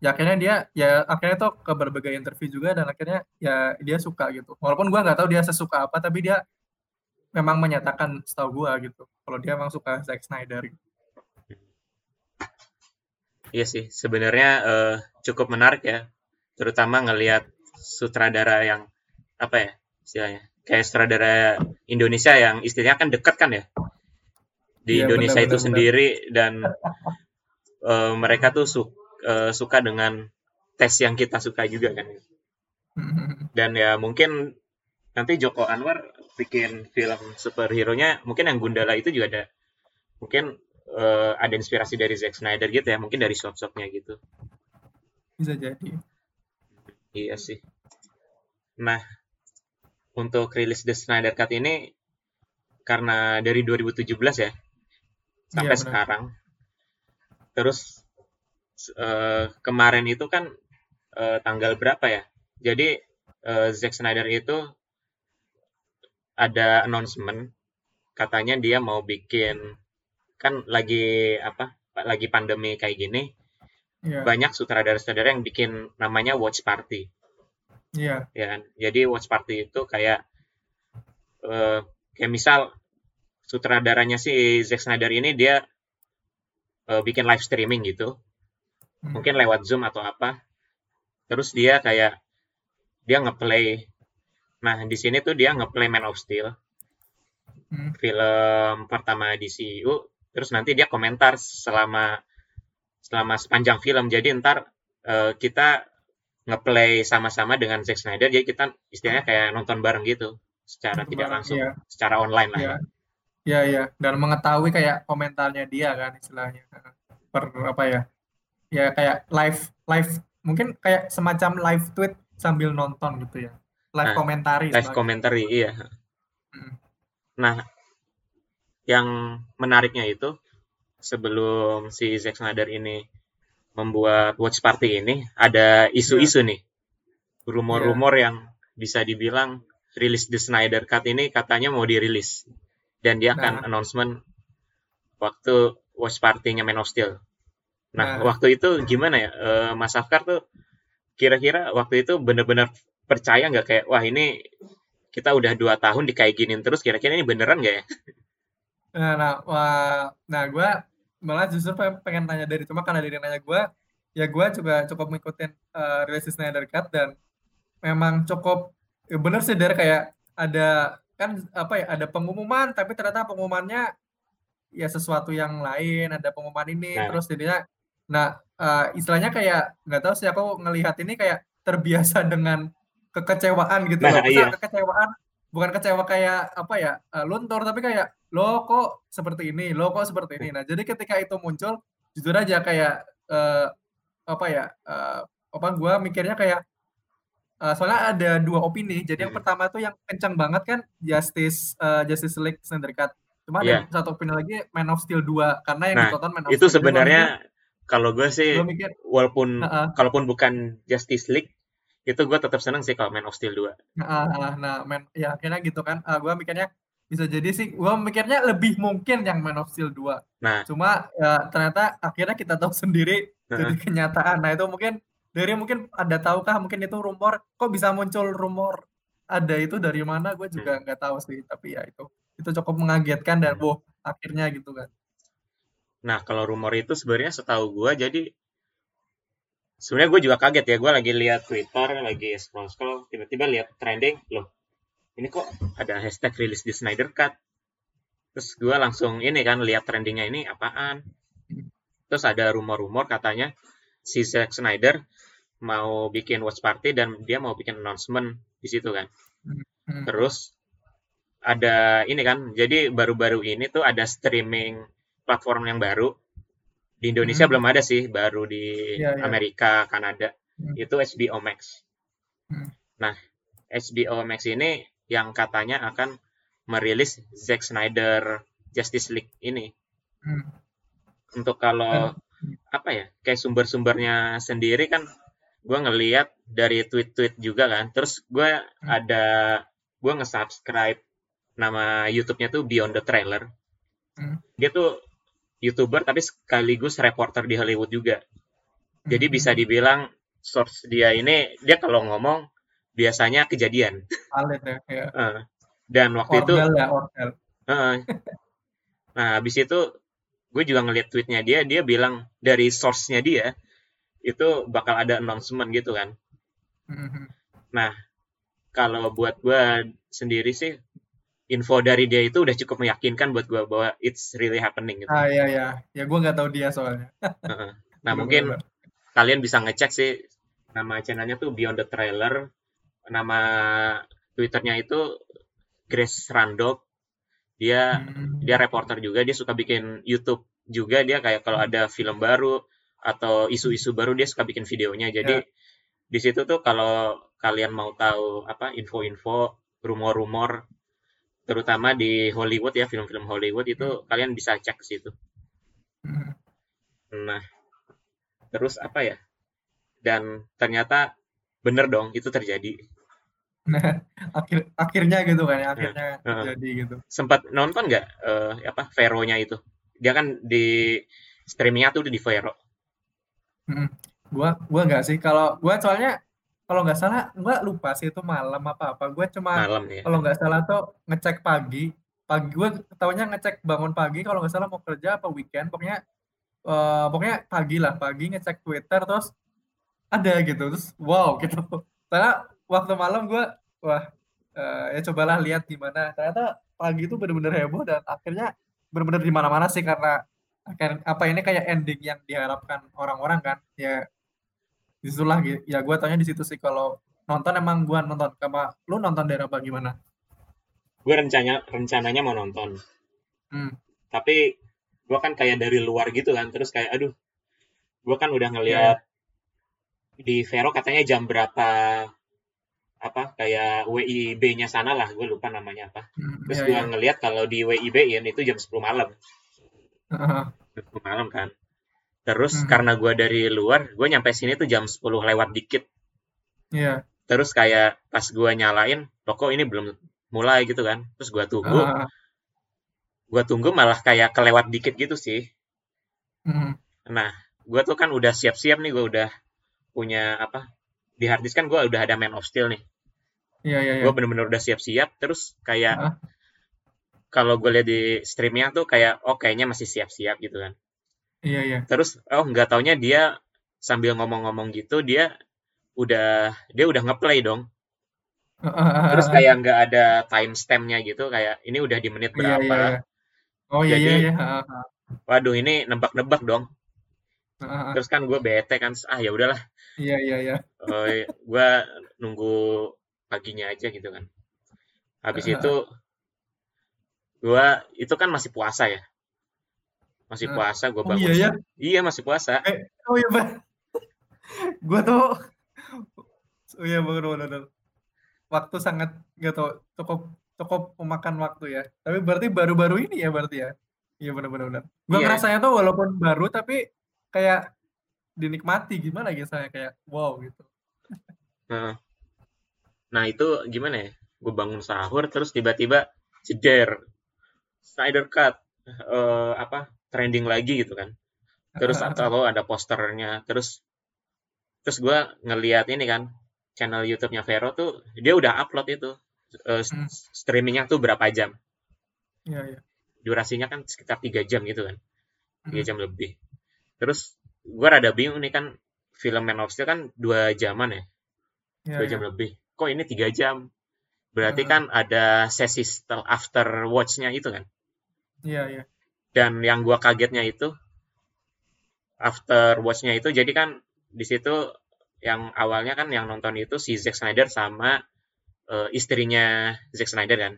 ya akhirnya dia ya akhirnya tuh ke berbagai interview juga dan akhirnya ya dia suka gitu. Walaupun gua nggak tahu dia sesuka apa tapi dia memang menyatakan setahu gua gitu kalau dia memang suka Zack Snyder gitu. Iya sih, sebenarnya eh, cukup menarik ya, terutama ngelihat sutradara yang apa ya istilahnya, kayak sutradara Indonesia yang istilahnya kan dekat kan ya di Iya, Indonesia benar, itu benar, benar. sendiri dan eh, mereka tuh su- eh, suka dengan tes yang kita suka juga kan. Dan ya mungkin nanti Joko Anwar bikin film superhero-nya mungkin yang Gundala itu juga ada mungkin eh, ada inspirasi dari Zack Snyder gitu ya, mungkin dari shot-shotnya gitu. bisa jadi Iya sih. Nah, untuk rilis The Snyder Cut ini karena dari 2017 ya sampai benar. sekarang. Terus eh, kemarin itu kan eh, tanggal berapa ya? Jadi eh, Zack Snyder itu ada announcement. Katanya dia mau bikin kan lagi apa? Lagi pandemi kayak gini, Iya, banyak sutradara-sutradara yang bikin namanya watch party. Iya, ya kan? Jadi watch party itu kayak eh, kayak misal sutradaranya si Zack Snyder ini dia eh, bikin live streaming gitu. Hmm. mungkin lewat Zoom atau apa. Terus dia kayak dia ngeplay nah di sini tuh dia ngeplay Man of Steel Hmm. film pertama DCU terus nanti dia komentar selama selama sepanjang film jadi ntar eh, kita ngeplay sama-sama dengan Zack Snyder jadi kita istilahnya kayak nonton bareng gitu secara Nonton tidak bareng, langsung iya. secara online lah Iya. ya. Iya, iya. Dan mengetahui kayak komentarnya dia kan istilahnya. Per apa ya? Ya kayak live live mungkin kayak semacam live tweet sambil nonton gitu ya. Live Nah, komentari live commentary iya. Nah yang menariknya itu sebelum si Zack Snyder ini membuat watch party ini ada isu-isu nih. Rumor-rumor yang bisa dibilang rilis The Snyder Cut ini katanya mau dirilis. Dan dia akan Nah. announcement waktu watch party-nya Man of Steel. Nah, Nah. waktu itu gimana ya, eh, Mas Afkar tuh kira-kira waktu itu bener-bener percaya nggak kayak wah ini kita udah dua tahun dikayak giniin terus kira-kira ini beneran nggak ya? Nah, nah, wah, nah gue malah justru pengen, tanya dari cuma karena dari nanya gue, ya gue juga cukup ngikutin uh, rilis Snyder Cut dan memang cukup ya bener sih dari kayak ada kan apa ya ada pengumuman tapi ternyata pengumumannya ya sesuatu yang lain ada pengumuman ini Nah. terus jadinya nah uh, istilahnya kayak nggak tahu sih aku ngelihat ini kayak terbiasa dengan kekecewaan gitu Nah, loh iya. kekecewaan bukan kecewa kayak apa ya uh, luntur tapi kayak lo kok seperti ini lo kok seperti ini nah jadi ketika itu muncul jujur aja kayak eh, apa ya eh, apa gua mikirnya kayak eh, soalnya ada dua opini jadi yang Hmm. pertama tuh yang kencang banget kan Justice eh, Justice League Snyder Cut cuma Iya. ada satu opini lagi Man of Steel 2 karena yang Nah, ditonton Man of Itu Steel 2 sebenarnya kalau gue sih gue mikir walaupun Heeh. kalaupun bukan Justice League itu gue tetap seneng sih kalau Man of Steel 2. nah, nah, nah man, ya akhirnya gitu kan. Ah, gua mikirnya bisa jadi sih. Gua mikirnya lebih mungkin yang Man of Steel 2 Nah, cuma ya ternyata akhirnya kita tahu sendiri jadi Heeh. kenyataan. Nah itu mungkin dari mungkin ada tahukah mungkin itu rumor? Kok bisa muncul rumor ada itu dari mana? Gue juga nggak tahu sih. Tapi ya itu. Itu cukup mengagetkan dan Hmm. boh akhirnya gitu kan. Nah kalau rumor itu sebenarnya setahu gue jadi sebenarnya gue juga kaget ya gue lagi lihat Twitter lagi scroll scroll tiba-tiba lihat trending loh ini kok ada hashtag rilis di Snyder Cut terus gue langsung ini kan lihat trendingnya ini apaan terus ada rumor-rumor katanya si Zack Snyder mau bikin watch party dan dia mau bikin announcement di situ kan Hmm. Terus ada ini kan, jadi baru-baru ini tuh ada streaming platform yang baru. Di Indonesia Hmm. belum ada sih, baru di Iya, iya. Amerika, Kanada. Hmm. Itu HBO Max. Hmm. Nah, HBO Max ini yang katanya akan merilis Zack Snyder Justice League ini. Hmm. Untuk kalau apa ya, kayak sumber-sumbernya sendiri kan gue ngeliat dari tweet-tweet juga kan. Terus gue ada gue nge-subscribe nama YouTube-nya tuh Beyond the Trailer. Hmm. Dia tuh YouTuber tapi sekaligus reporter di Hollywood juga. Jadi Hmm. bisa dibilang source dia ini dia kalau ngomong biasanya kejadian. valid ya, ya. Dan waktu itu Ordel ya ordel Heeh. Nah, habis itu gue juga ngeliat tweetnya dia, dia bilang dari source-nya dia itu bakal ada announcement gitu kan. Hmm. Nah, kalau buat gue sendiri sih info dari dia itu udah cukup meyakinkan buat gue bahwa it's really happening gitu. ah ya ya ya gue nggak tahu dia soalnya. Nah, mungkin bener. kalian bisa ngecek sih nama channelnya tuh Beyond the Trailer. Nama Twitternya itu Grace Randolph. Dia Hmm. dia reporter juga dia suka bikin YouTube juga dia kayak kalau ada film baru atau isu-isu baru dia suka bikin videonya jadi Ya. di situ tuh kalau kalian mau tahu apa info-info rumor-rumor terutama di Hollywood ya film-film Hollywood itu kalian bisa cek ke situ Hmm. nah terus apa ya dan ternyata bener dong itu terjadi Nah, akhir akhirnya gitu kan ya, akhirnya Heeh. terjadi gitu. sempat nonton nggak eh, apa Vero-nya itu dia kan di streamingnya tuh di Vero Mm. Gua gua nggak sih kalau gua soalnya kalau nggak salah gua lupa sih itu malam apa apa. Gua cuma malam ya kalau nggak salah tuh ngecek pagi. Pagi gua taunya ngecek bangun pagi kalau nggak salah mau kerja apa weekend pokoknya eh, pokoknya pagi lah pagi ngecek Twitter terus ada gitu terus wow gitu. Karena waktu malam gua wah uh, ya cobalah lihat gimana ternyata pagi itu benar-benar heboh dan akhirnya benar-benar di mana-mana sih karena akan apa ini kayak ending yang diharapkan orang-orang kan ya di situlah ya gue tanya di situ sih kalau nonton emang gue nonton sama lu nonton dari apa gimana gue rencana rencananya mau nonton hmm. tapi gue kan kayak dari luar gitu kan terus kayak aduh gue kan udah ngeliat yeah. di Vero katanya jam berapa apa kayak WIB-nya sana lah gue lupa namanya apa hmm, terus yeah, gue yeah. ngeliat kalau di WIB ya itu jam 10 malam uh -huh. malam kan terus hmm. karena gue dari luar gue nyampe sini tuh jam 10 lewat dikit Iya. Yeah. terus kayak pas gue nyalain toko ini belum mulai gitu kan terus gue tunggu uh. gue tunggu malah kayak kelewat dikit gitu sih mm. nah gue tuh kan udah siap-siap nih gue udah punya apa di harddisk kan gue udah ada Man of Steel nih Iya, iya, iya. Gue bener-bener udah siap-siap, terus kayak uh. kalau gue lihat di streamnya tuh kayak, oh kayaknya masih siap-siap gitu kan. Iya, iya. Terus, oh nggak taunya dia sambil ngomong-ngomong gitu, dia udah dia udah ngeplay dong. Terus kayak nggak ada timestampnya gitu, kayak ini udah di menit berapa. Iya, iya, iya. Oh iya, Jadi, iya, iya. Waduh, ini nebak-nebak dong. Terus kan gue bete kan, ah ya udahlah. Iya iya iya. Uh, gue nunggu paginya aja gitu kan. Habis itu gua itu kan masih puasa ya. Masih puasa gua bangun. Oh, iya ya? Iya masih puasa. Eh, oh iya, Bang. gua tuh Oh iya benar benar. Waktu sangat gak tau cukup cukup memakan waktu ya. Tapi berarti baru-baru ini ya berarti ya. Iya benar benar benar. Gua yeah. ngerasanya tuh walaupun baru tapi kayak dinikmati gimana gitu saya kayak wow gitu. Nah, Nah itu gimana ya? Gue bangun sahur terus tiba-tiba ceder Snyder Cut uh, apa trending lagi gitu kan. Terus atau ada posternya terus terus gue ngeliat ini kan channel YouTube-nya Vero tuh dia udah upload itu uh, hmm. streamingnya tuh berapa jam? Iya iya. Durasinya kan sekitar tiga jam gitu kan, tiga hmm. jam lebih. Terus gue rada bingung nih kan film Man of Steel kan dua jaman ya, iya, dua ya, jam ya. lebih kok ini tiga jam berarti kan ada sesi setel after watch-nya itu kan iya iya dan yang gua kagetnya itu after watch-nya itu jadi kan di situ yang awalnya kan yang nonton itu si Zack Snyder sama uh, istrinya Zack Snyder kan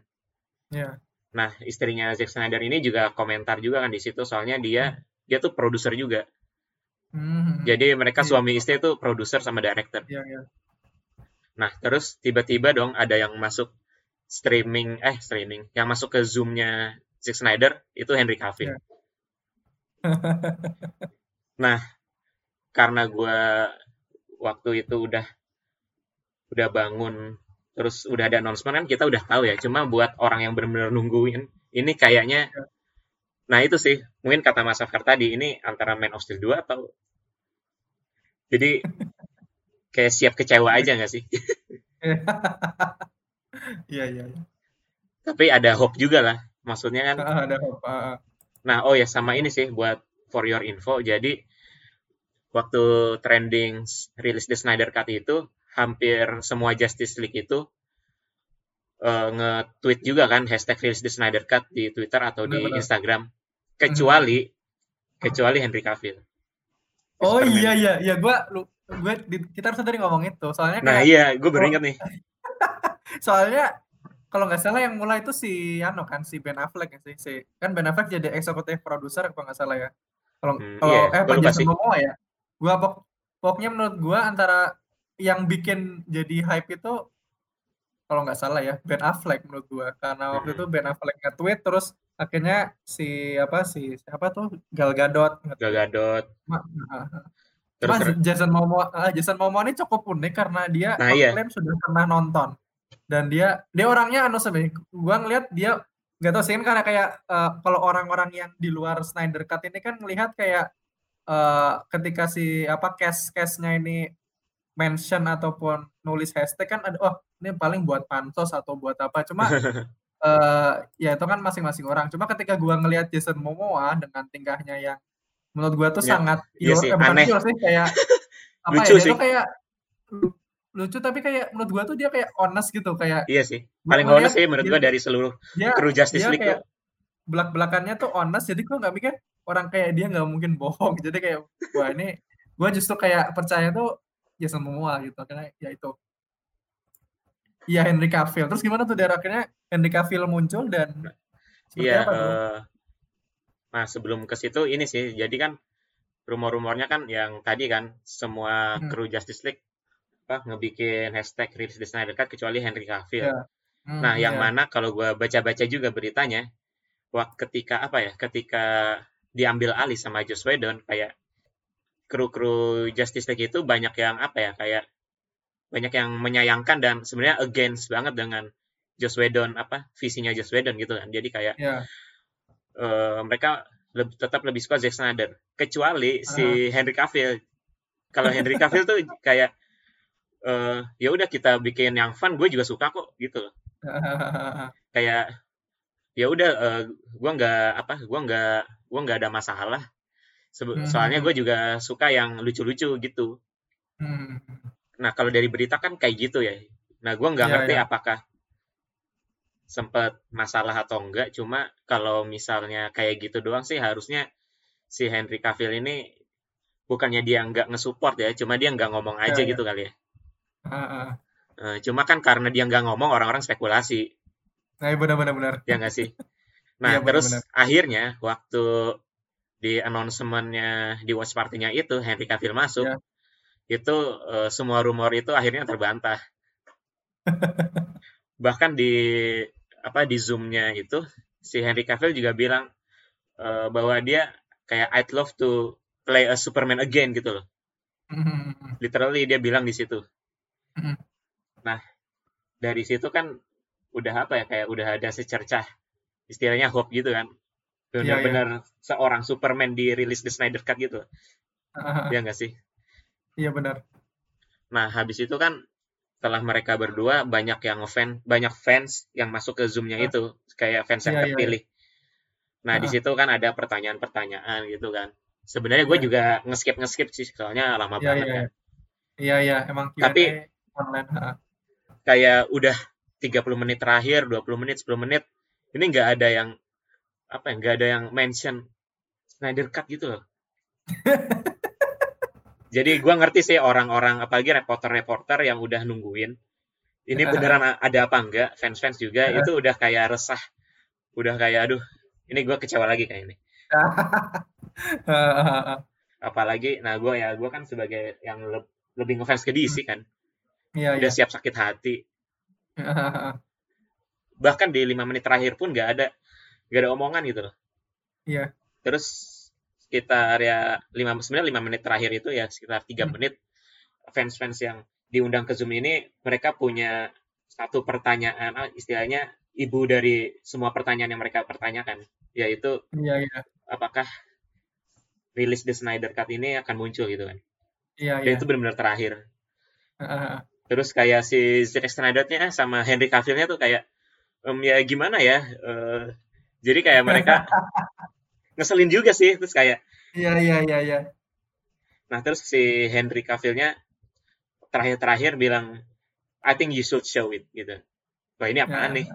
iya nah istrinya Zack Snyder ini juga komentar juga kan di situ soalnya dia hmm. dia tuh produser juga hmm. jadi mereka iya. suami istri itu produser sama director iya iya Nah, terus tiba-tiba dong ada yang masuk streaming, eh streaming, yang masuk ke Zoom-nya Zack Snyder itu Henry Cavill. Yeah. nah, karena gue waktu itu udah udah bangun terus udah ada announcement kan kita udah tahu ya cuma buat orang yang benar-benar nungguin ini kayaknya yeah. nah itu sih mungkin kata Mas Afkar tadi ini antara Man of Steel 2 atau jadi kayak siap kecewa aja nggak sih? Iya, iya iya. Tapi ada hope juga lah, maksudnya kan. ada hope. Nah oh ya sama ini sih buat for your info. Jadi waktu trending rilis The Snyder Cut itu hampir semua Justice League itu uh, nge-tweet juga kan hashtag rilis The Snyder Cut di Twitter atau benar, di benar. Instagram kecuali hmm. kecuali Henry Cavill. Oh iya iya iya gua lu gue kita harus tadi ngomong itu soalnya nah iya gue baru ingat nih soalnya kalau nggak salah yang mulai itu si ano kan si Ben Affleck ya sih si kan Ben Affleck jadi eksekutif produser kalau nggak salah ya. Kalau hmm, kalau iya, eh penjelasan Momoa ya. Gue pok pokoknya menurut gue antara yang bikin jadi hype itu kalau nggak salah ya Ben Affleck menurut gue karena waktu hmm. itu Ben Affleck nge-tweet terus akhirnya si apa si siapa tuh? Gal Gadot Gal Gadot. Terus, Mas Jason Momoa, uh, Jason Momoa ini cukup unik karena dia nah, iya. sudah pernah nonton dan dia dia orangnya anu sebenarnya gua ngeliat dia nggak tahu sih kan karena kayak uh, kalau orang-orang yang di luar Snyder Cut ini kan melihat kayak uh, ketika si apa cast castnya ini mention ataupun nulis hashtag kan ada oh ini paling buat pansos atau buat apa cuma uh, ya itu kan masing-masing orang cuma ketika gua ngelihat Jason Momoa dengan tingkahnya yang menurut gue tuh ya, sangat iya sih, eh, aneh. sih kayak apa Lucu ya sih. itu kayak lucu tapi kayak menurut gua tuh dia kayak honest gitu kayak Iya sih. gua Paling honest sih menurut dia gua dari seluruh dia kru Justice dia League kayak tuh. belak-belakannya tuh honest jadi gua nggak mikir orang kayak dia nggak mungkin bohong jadi kayak wah ini gua justru kayak percaya tuh ya semua gitu karena ya itu Iya Henry Cavill. Terus gimana tuh dari akhirnya Henry Cavill muncul dan Iya, eh, nah sebelum ke situ ini sih, jadi kan rumor-rumornya kan yang tadi kan semua Hmm. kru Justice League apa ngebikin hashtag release the Snyder Cut kecuali Henry Cavill. Iya. Hmm, Nah, yang iya. mana kalau gua baca-baca juga beritanya, waktu ketika apa ya, ketika diambil alih sama Joss Whedon, kayak kru-kru Justice League itu banyak yang apa ya, kayak banyak yang menyayangkan dan sebenarnya against banget dengan Joss Whedon apa visinya Joss Whedon gitu kan. Jadi kayak Iya. eh, mereka leb- tetap lebih suka Zack Snyder kecuali Ah. si Henry Cavill. Kalau Henry Cavill tuh kayak eh ya udah kita bikin yang fun, gue juga suka kok gitu loh. Kayak ya udah eh, gua nggak apa gua nggak gua nggak ada masalah. Sebe- Hmm. Soalnya gue juga suka yang lucu-lucu gitu. Hmm. Nah, kalau dari berita kan kayak gitu ya. Nah, gua nggak Iya, ngerti iya. apakah sempat masalah atau enggak. Cuma kalau misalnya kayak gitu doang sih harusnya si Henry Cavill ini bukannya dia nggak ngesupport ya, cuma dia nggak ngomong aja Iya, iya. gitu kali ya. Eh, cuma kan karena dia nggak ngomong, orang-orang spekulasi, Nah, benar-benar benar. ya nggak sih? Nah, Iya, terus benar-benar. akhirnya waktu di announcement-nya di watch party-nya itu Henry Cavill masuk, Iya. itu eh, semua rumor itu akhirnya terbantah. Bahkan di apa di Zoom-nya itu si Henry Cavill juga bilang eh, bahwa dia kayak I'd love to play a Superman again gitu loh. Hmm. Literally dia bilang di situ. Nah, dari situ kan udah apa ya kayak udah ada secercah istilahnya hope gitu kan. Iya. Benar-benar seorang Superman dirilis di Snyder Cut gitu. Ya nggak sih? Iya benar. Nah, habis itu kan setelah mereka berdua banyak yang ngefans, banyak fans yang masuk ke Zoom-nya Ah. itu, kayak fans yang Iya, iya, terpilih. Nah, di Ah. situ kan ada pertanyaan-pertanyaan gitu kan. Sebenarnya gue Iya. juga nge-skip nge-skip sih, soalnya lama Iya, banget iya, kan. iya. Iya, iya, emang Tapi- online. ah. Kayak udah 30 menit terakhir, 20 menit, 10 menit, ini nggak ada yang apa ya, nggak ada yang mention Snyder Cut gitu loh. Jadi gue ngerti sih orang-orang, apalagi reporter-reporter yang udah nungguin. Ini beneran ada apa enggak, fans-fans juga, itu udah kayak resah. Udah kayak, aduh, ini gue kecewa lagi kayak ini. Apalagi, nah gue ya, gue kan sebagai yang le- lebih ngefans ke DC kan. Iya, iya. Udah siap sakit hati. Ah, ah, ah. Bahkan di lima menit terakhir pun nggak ada, nggak ada omongan gitu loh. Iya. Terus sekitar ya lima sebenarnya lima menit terakhir itu ya sekitar tiga Hmm. menit fans-fans yang diundang ke Zoom ini mereka punya satu pertanyaan ah, istilahnya ibu dari semua pertanyaan yang mereka pertanyakan yaitu Iya, iya. apakah rilis The Snyder Cut ini akan muncul gitu kan Iya, dan iya. itu benar-benar terakhir ah. Terus kayak si Zack Snyder-nya sama Henry Cavill-nya tuh kayak em, ya gimana ya eh, jadi kayak mereka ngeselin juga sih terus kayak Iya, iya, iya, iya. Nah, terus si Henry Cavill-nya terakhir-terakhir bilang, I think you should show it, gitu. Wah, ini apaan Ya. nih?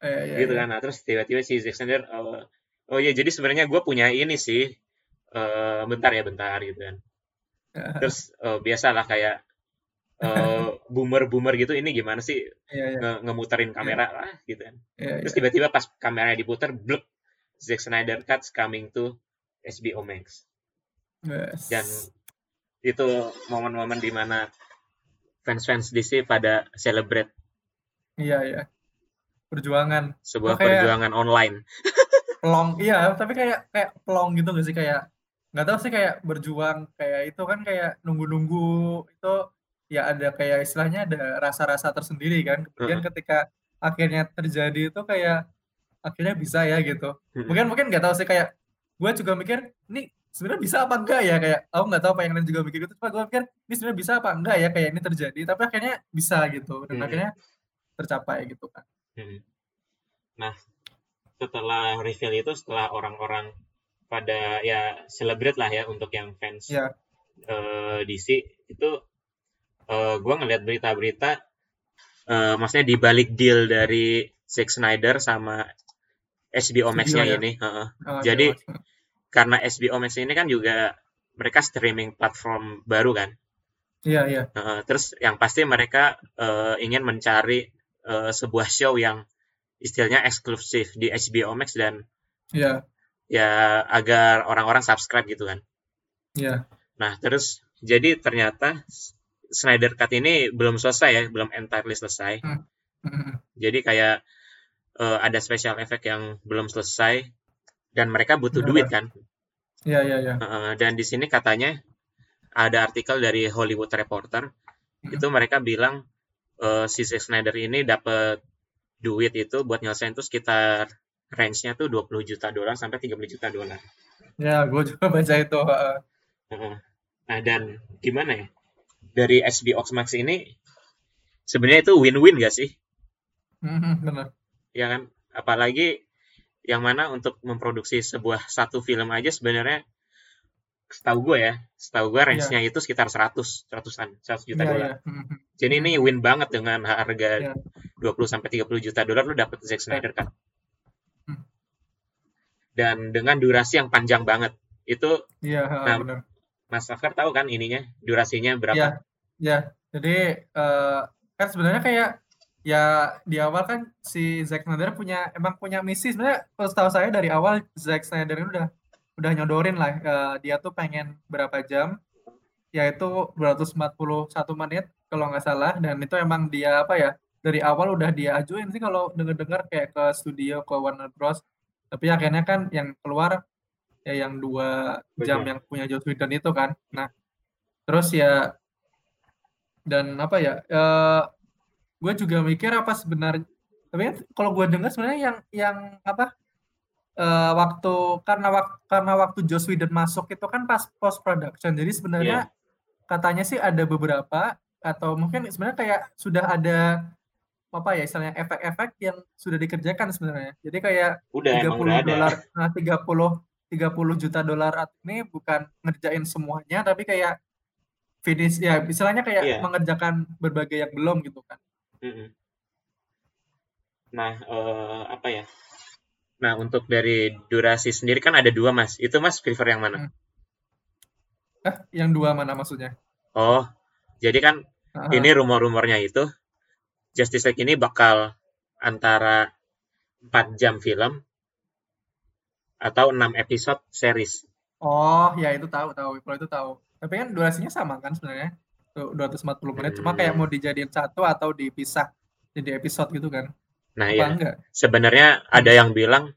Eh, iya, Gitu iya. kan. Nah, terus tiba-tiba si Zack Snyder, oh, oh iya, jadi sebenarnya gue punya ini sih. Eh, bentar ya, bentar, gitu kan. Terus, eh, biasalah kayak eh, boomer-boomer gitu, ini gimana sih Iya, iya. nge- ngemuterin kamera lah, gitu kan. Iya, Terus iya. tiba-tiba pas kameranya diputer, blek, Zack Snyder Cuts coming to HBO Max. Yes. dan itu momen-momen di mana fans-fans DC pada celebrate Iya, iya. Perjuangan. sebuah kayak- perjuangan online. Pelong, iya, tapi kayak kayak pelong gitu gak sih kayak nggak tahu sih kayak berjuang kayak itu kan kayak nunggu-nunggu itu ya ada kayak istilahnya ada rasa-rasa tersendiri kan. Kemudian ketika akhirnya terjadi itu kayak akhirnya bisa ya gitu. Mungkin mungkin nggak tahu sih kayak gue juga mikir ini sebenarnya bisa apa enggak ya kayak aku nggak tahu apa yang lain juga mikir gitu. Cuma gue pikir ini sebenarnya bisa apa enggak ya kayak ini terjadi. Tapi akhirnya bisa gitu dan Mm-mm. akhirnya tercapai gitu kan. Nah, setelah reveal itu, setelah orang-orang pada ya celebrate lah ya untuk yang fans Iya. eh, DC itu eh gue ngeliat berita-berita eh maksudnya di balik deal dari Zack Snyder sama HBO Max-nya ya? ini heeh. Oh, Jadi, karena HBO Max ini kan juga mereka streaming platform baru kan Iya, iya. Heeh, terus yang pasti mereka eh, ingin mencari eh, sebuah show yang istilahnya eksklusif di HBO Max dan Iya, ya agar orang-orang subscribe gitu kan. iya. Nah, terus jadi ternyata Snyder Cut ini belum selesai ya, belum entirely selesai. Mhm. Jadi kayak eh, ada special effect yang belum selesai dan mereka butuh Benar. duit kan. Iya, iya, iya. Heeh, dan di sini katanya ada artikel dari Hollywood Reporter Mhm. itu mereka bilang eh, si Zack Snyder ini dapat duit itu buat nyelesain tuh sekitar range-nya tuh 20 juta dolar sampai 30 juta dolar. Ya, gue juga baca itu. Heeh. Nah, dan gimana ya? Dari HBO Max ini sebenarnya itu win-win gak sih? Mhm, benar. Ya kan? Apalagi yang mana untuk memproduksi sebuah satu film aja sebenarnya setahu gue ya, setahu gue range-nya itu sekitar 100, 100-an, 100 juta Iya, dolar. iya. Mhm. Jadi ini win banget dengan harga Iya. 20 sampai 30 juta dolar lu dapet Zack Snyder kan. Hmm. Dan dengan durasi yang panjang banget. Itu Iya, heeh, Nah, benar. Mas Safar tahu kan ininya durasinya berapa? Iya, iya. Jadi eh, kan sebenarnya kayak ya di awal kan si Zack Snyder punya emang punya misi sebenarnya setahu saya dari awal Zack Snyder ini udah udah nyodorin lah eh, dia tuh pengen berapa jam yaitu 241 menit kalau nggak salah dan itu emang dia apa ya dari awal udah dia ajuin sih kalau denger-dengar kayak ke studio ke Warner Bros tapi akhirnya kan yang keluar ya yang dua jam Betul. yang punya Joss Whedon itu kan nah terus ya dan apa ya eh gue juga mikir apa sebenarnya tapi kan kalau gue dengar sebenarnya yang yang apa eh waktu karena waktu karena waktu Joss Whedon masuk itu kan pas post production jadi sebenarnya katanya sih ada beberapa atau mungkin sebenarnya kayak sudah ada apa ya istilahnya efek-efek yang sudah dikerjakan sebenarnya jadi kayak Udah emang 30 udah ada. dolar nah 30 30 juta dolar ini bukan ngerjain semuanya tapi kayak finish ya istilahnya kayak Iya. mengerjakan berbagai yang belum gitu kan. Nah, eh, apa ya? Nah, untuk dari durasi sendiri kan ada dua, Mas. Itu Mas prefer yang mana? Hmm. eh yang dua mana maksudnya Oh, jadi kan Ah, ini rumor-rumornya itu Justice League ini bakal antara 4 jam film atau 6 episode series. oh ya itu tahu tahu kalau itu tahu tapi kan durasinya sama kan sebenarnya Tuh, 240 menit cuma kayak Hmm. mau dijadiin satu atau dipisah jadi episode gitu kan Nah, apa ya, enggak sebenarnya ada yang bilang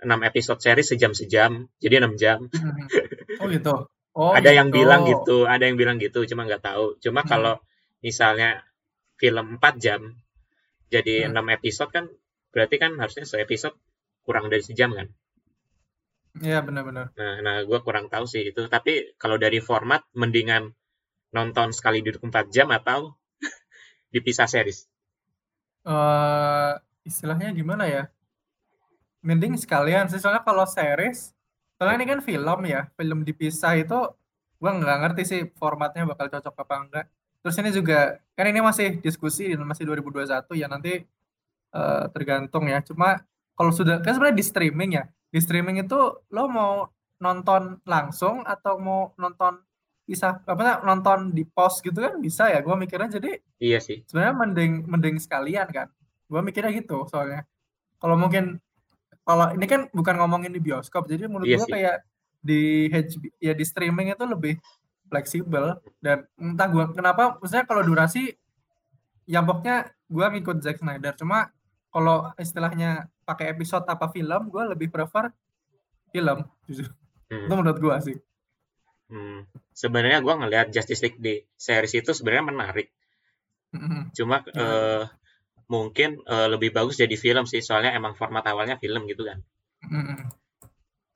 6 episode series sejam-sejam, jadi 6 jam. oh gitu oh ada yang gitu. bilang gitu, ada yang bilang gitu, cuma nggak tahu. Cuma Hmm. kalau misalnya film 4 jam jadi Hmm. 6 episode kan berarti kan harusnya se-episode kurang dari sejam kan. Iya benar-benar Nah, nah gue kurang tahu sih itu. Tapi kalau dari format mendingan nonton sekali duduk 4 jam atau dipisah series. eh istilahnya gimana ya? Mending sekalian soalnya kalau series, soalnya ini kan film ya, film dipisah itu gua nggak ngerti sih formatnya bakal cocok apa enggak. Terus ini juga kan ini masih diskusi masih 2021 ya nanti eh, tergantung ya. Cuma kalau sudah kan sebenarnya di streaming ya, di streaming itu lo mau nonton langsung atau mau nonton bisa apa nonton di pause gitu kan bisa ya. Gua mikirnya jadi Iya sih. sebenarnya mending mending sekalian kan gue mikirnya gitu soalnya kalau mungkin kalau ini kan bukan ngomongin di bioskop jadi menurut Iya gue kayak di HB, ya di streaming itu lebih fleksibel dan entah gue kenapa maksudnya kalau durasi ya pokoknya gue ngikut Zack Snyder cuma kalau istilahnya pakai episode apa film gue lebih prefer film jujur Hmm. itu menurut gue sih Hmm. Sebenarnya gue ngelihat Justice League di series itu sebenarnya menarik. Mm-mm. Cuma eh, mungkin eh, lebih bagus jadi film sih, soalnya emang format awalnya film gitu kan. Mm-mm.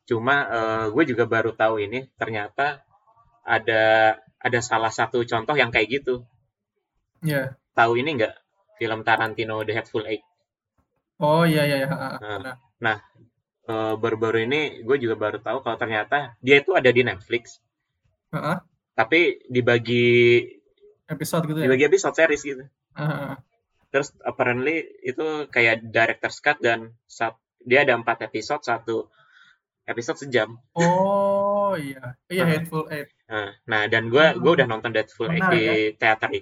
Cuma gue juga baru tahu ini ternyata ada ada salah satu contoh yang kayak gitu. ya Tahu ini nggak? Film Tarantino The Hateful Eight. Oh iya iya iya Nah. benar. Eh, baru-baru ini gue juga baru tahu kalau ternyata dia itu ada di Netflix. Ha-ha. Tapi dibagi episode gitu ya. dibagi episode series gitu Heeh. terus apparently itu kayak director's cut dan sat- dia ada empat episode satu episode sejam Oh iya, iya Heeh. Hateful Eight. Nah, nah dan gue Hmm. gue udah nonton Deadpool Eight di teater di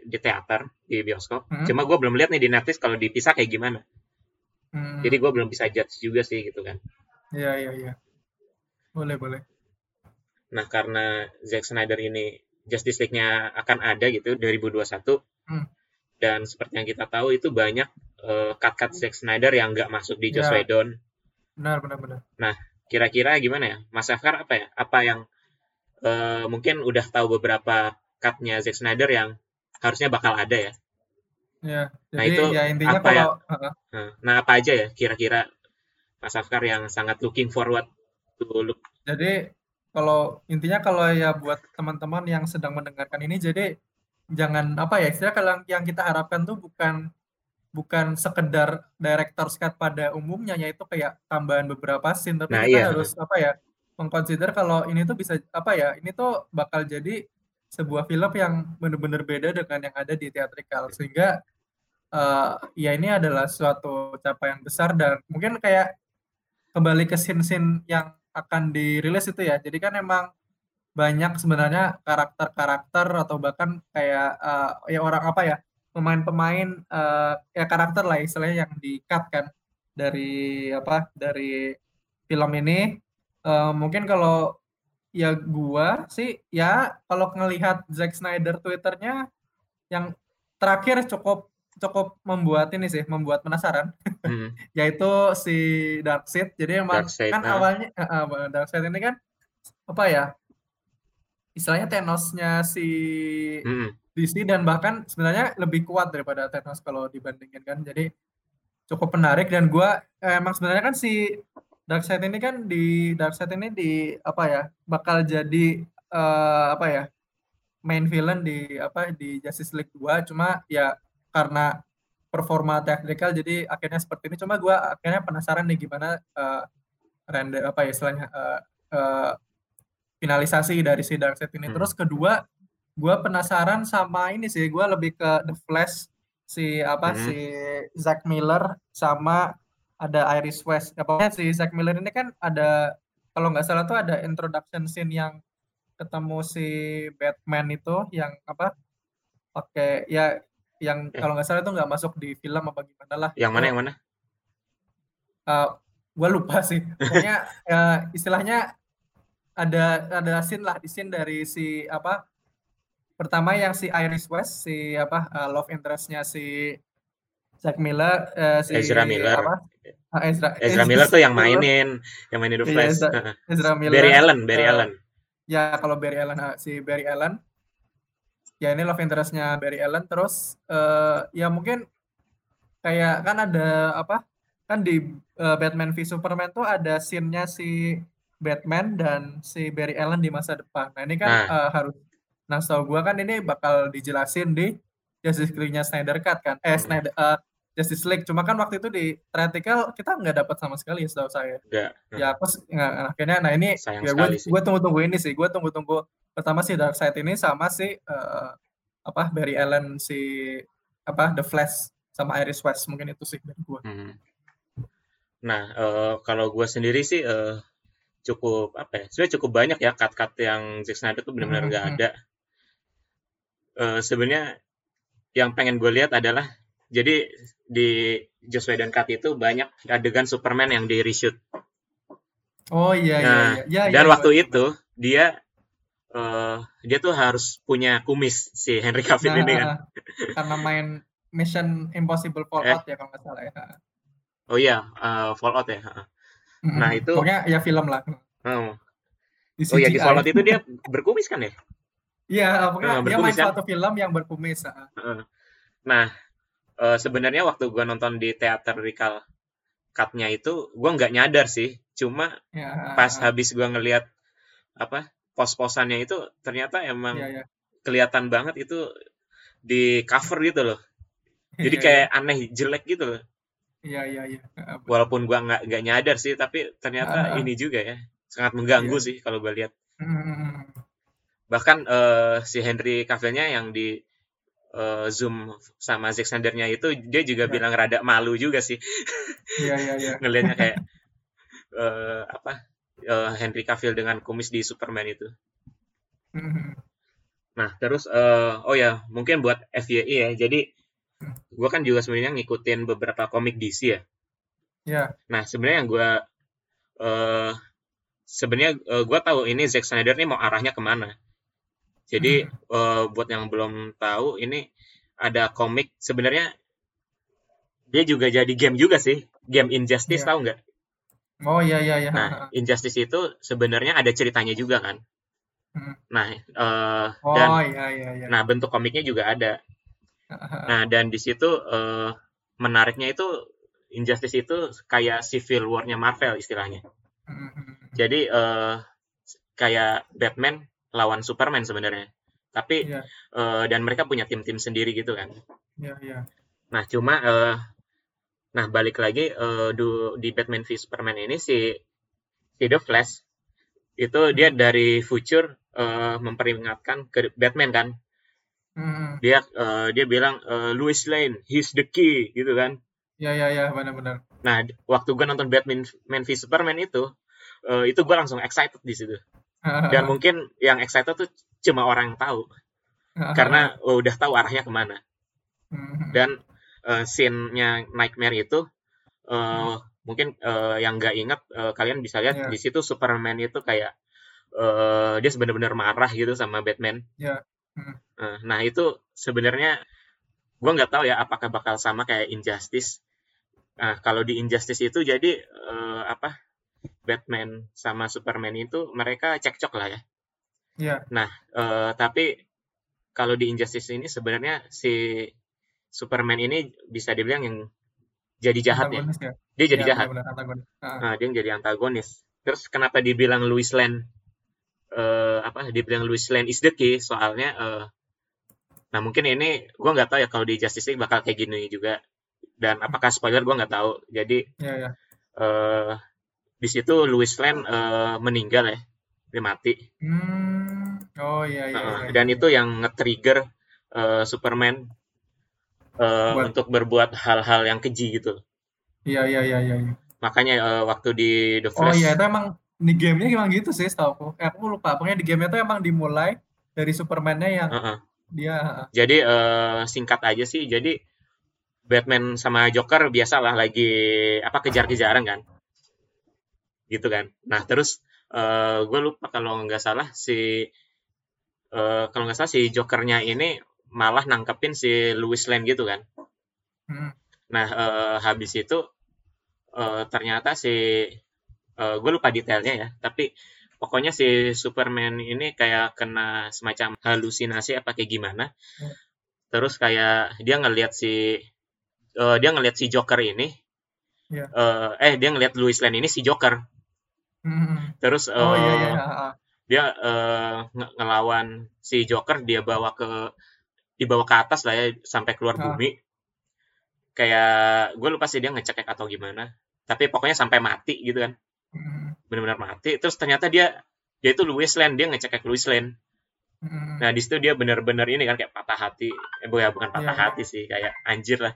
di teater di bioskop. Hmm. Cuma gue belum lihat nih di Netflix kalau dipisah kayak gimana. Hmm. Jadi gue belum bisa judge juga sih gitu kan. Iya iya iya. Boleh boleh. Nah karena Zack Snyder ini Justice League-nya akan ada gitu 2021 Hmm. dan seperti yang kita tahu itu banyak eh, cut-cut Zack Snyder yang nggak masuk di Joss Ya. Whedon. Benar benar benar. Kira-kira gimana ya, Mas Afkar apa ya? Apa yang eh, mungkin udah tahu beberapa cut-nya Zack Snyder yang harusnya bakal ada ya? Ya. Nah, Jadi itu ya intinya apa ya? kalau Heeh. Nah, Nah, apa aja ya kira-kira Mas Afkar yang sangat looking forward to look? Jadi kalau intinya kalau ya buat teman-teman yang sedang mendengarkan ini jadi jangan apa ya istilah kalau yang kita harapkan tuh bukan bukan sekedar director's cut pada umumnya yaitu kayak tambahan beberapa scene tapi Nah, kita iya. harus apa ya mengconsider kalau ini tuh bisa apa ya ini tuh bakal jadi sebuah film yang benar-benar beda dengan yang ada di theatrical sehingga eh, ya ini adalah suatu capaian besar dan mungkin kayak kembali ke scene-scene yang akan dirilis itu ya. Jadi kan emang banyak sebenarnya karakter-karakter atau bahkan kayak eh, ya orang apa ya pemain-pemain eh, ya karakter lah istilahnya yang di-cut kan dari apa dari film ini. Eh, mungkin kalau ya gua sih ya kalau ngelihat Zack Snyder Twitternya yang terakhir cukup cukup membuat ini sih membuat penasaran Hmm, yaitu si Darkseid. Jadi emang Darkseid, kan nah. awalnya eh, eh, Darkseid ini kan apa ya? Istilahnya Thanos-nya si hmm, DC dan bahkan sebenarnya lebih kuat daripada Thanos kalau dibandingin kan. Jadi cukup menarik dan gua eh, emang sebenarnya kan si Darkseid ini kan di Darkseid ini di apa ya? bakal jadi eh, apa ya? main villain di apa di Justice League 2 cuma ya karena performa teknikal jadi akhirnya seperti ini cuma gua akhirnya penasaran nih gimana eh, render apa ya istilahnya eh, eh, finalisasi dari si Darkseid ini Hmm. terus kedua gua penasaran sama ini sih gua lebih ke The Flash si apa Hmm. si Zack Miller sama ada Iris West ya, pokoknya si Zack Miller ini kan ada kalau nggak salah tuh ada introduction scene yang ketemu si Batman itu yang apa pakai ya yang Eh. kalau nggak salah itu nggak masuk di film apa gimana lah yang mana yang mana? gue lupa sih pokoknya ya, istilahnya ada ada scene lah di scene dari si apa pertama yang si Iris West si apa uh, love interestnya si Zack Miller eh, si Ezra Miller. apa Ah, Ezra Ezra Miller tuh yang mainin, yang mainin The Iya, Flash. Ezra-. Ezra Miller Barry Allen, Barry eh, Allen. ya kalau Barry Allen si Barry Allen ya ini love interestnya Barry Allen. Terus eh, ya mungkin kayak kan ada apa kan di eh, Batman v Superman tuh ada scene-nya si Batman dan si Barry Allen di masa depan. Nah ini kan Nah. eh, harus nah setahu gua kan ini bakal dijelasin di Justice League-nya Snyder Cut kan. Eh Hmm. Snyder eh, Justice League. Cuma kan waktu itu di theatrical kita nggak dapat sama sekali setahu saya. Enggak. ya aku s- nggak akhirnya nah ini Sayang ya gue gue tunggu-tunggu ini sih. Gue tunggu-tunggu pertama si Darkseid ini sama si eh, apa Barry Allen si apa The Flash sama Iris West mungkin itu sih dari gue Hmm. Nah, eh, kalau gue sendiri sih eh, cukup apa ya? Sebenarnya cukup banyak ya cut-cut yang Zack Snyder tuh benar-benar Hmm, nggak hmm. ada. Eh, sebenarnya yang pengen gue lihat adalah jadi di Joss Whedon cut itu banyak adegan Superman yang di reshoot. oh iya iya Nah, iya ya, Dan iya, waktu gua- itu dia eh, dia tuh harus punya kumis si Henry Cavill nah, ini kan. karena main Mission Impossible Eh. Fallout ya kalau nggak salah ya Oh iya, eh, Fallout ya. Mm-mm. Nah, itu- pokoknya ya film lah Oh, oh ya di. Fallout itu dia berkumis kan ya? iya pokoknya Eh, dia main kan? suatu film yang berkumis. Heeh. Nah, eh, sebenarnya waktu gua nonton di theatrical cut-nya itu, gua nggak nyadar sih. Cuma ya pas habis gua ngelihat apa pos-posannya itu ternyata emang iya iya kelihatan banget itu di cover gitu loh. Jadi Iya, kayak aneh jelek gitu loh. iya iya iya Walaupun gua nggak nggak nyadar sih, tapi ternyata Ah. ini juga ya sangat mengganggu Iya. sih kalau gua lihat. Mm-mm. bahkan eh, si Henry Cavill-nya yang di eh, zoom sama Zack Snyder-nya itu dia juga Ya. bilang rada malu juga sih Iya iya iya. ngelihatnya kayak eh, apa eh, Henry Cavill dengan kumis di Superman itu. Mhm. Nah, terus eh, oh ya, mungkin buat FYI ya. Jadi gua kan juga sebenarnya ngikutin beberapa komik DC ya. Ya. Nah, sebenarnya yang gua eh sebenarnya eh, gua tahu ini Zack Snyder nih mau arahnya ke mana. Jadi eh, buat yang belum tahu ini ada komik sebenarnya dia juga jadi game juga sih. Game Injustice Iya. tahu nggak? Oh iya iya iya. Nah, Injustice itu sebenarnya ada ceritanya juga kan. Hmm. Nah, eh, dan Oh iya iya iya. nah bentuk komiknya juga ada. Nah, dan di situ eh, menariknya itu Injustice itu kayak Civil War-nya Marvel istilahnya. Jadi eh, kayak Batman lawan Superman sebenarnya. Tapi Iya eh, dan mereka punya tim-tim sendiri gitu kan. iya iya. Nah, cuma eh, nah balik lagi du- di Batman v Superman ini si si The Flash itu dia dari future eh, memperingatkan ke Batman kan. Mhm. Dia eh, dia bilang eh, Louis Lane, he's the key gitu kan. Iya iya iya benar-benar. Nah, waktu gue nonton Batman Man v Superman itu, eh, itu gue langsung excited di situ. Dan mungkin yang excited tuh cuma orang yang tahu, karena oh, udah tahu arahnya ke mana. Mhm. Dan eh, scene-nya Nightmare itu, eh, mungkin eh, yang nggak inget, eh, kalian bisa lihat Iya. di situ Superman itu kayak eh, dia sebenarnya marah gitu sama Batman. Iya. Mhm. Eh, nah itu sebenarnya gue nggak tahu ya apakah bakal sama kayak Injustice. Nah kalau di Injustice itu jadi eh, apa Batman sama Superman itu mereka cekcok lah ya. Iya. Nah eh, tapi kalau di Injustice ini sebenarnya si Superman ini bisa dibilang yang jadi jahat ya. Antagonis ya. Dia jadi Iya, jahat. benar-benar antagonis. Ah. Nah, dia yang jadi antagonis. Terus kenapa dibilang Louis Lane eh apa dibilang Louis Lane is the key soalnya eh nah mungkin ini gua nggak tahu ya kalau di Justice League bakal kayak gini juga dan apakah spoiler gua nggak tahu. Jadi Iya iya. eh di situ Louis Lane eh, meninggal ya. Dia mati. Hmm. Oh iya iya. Heeh, iya, dan iya. itu yang nge-trigger eh, Superman Buat- untuk berbuat hal-hal yang keji gitu. Iya iya iya iya. iya. Makanya eh, waktu di The Oh Flash iya itu emang di gamenya emang gitu sih setahu aku. Eh, aku lupa. Pokoknya di gamenya tuh emang dimulai dari Superman-nya yang Heeh. dia Jadi eh, singkat aja sih. Jadi Batman sama Joker biasalah lagi apa kejar-kejaran kan, gitu kan. Nah terus gue lupa kalau nggak salah si eh, kalau nggak salah si Jokernya ini malah nangkepin si Louis Lane gitu kan. Hmm. Nah eh, habis itu eh, ternyata si gue lupa detailnya ya, tapi pokoknya si Superman ini kayak kena semacam halusinasi apa kayak gimana. Hmm. Terus kayak dia ngelihat si eh, dia ngelihat si Joker ini, Iya. eh, eh dia ngelihat Louis Lane ini si Joker. Hmm. Terus Oh iya eh, iya. ah. dia eh, nge- ngelawan si Joker dia bawa ke dibawa ke atas lah ya sampai keluar bumi kayak gue lupa sih dia ngecek atau gimana tapi pokoknya sampai mati gitu kan Hmm. benar-benar mati terus ternyata dia dia itu Louis Lane dia ngecek Louis Lane Hmm. nah di situ dia benar-benar ini kan kayak patah hati eh bu- ya bukan patah Iya. hati sih kayak anjir lah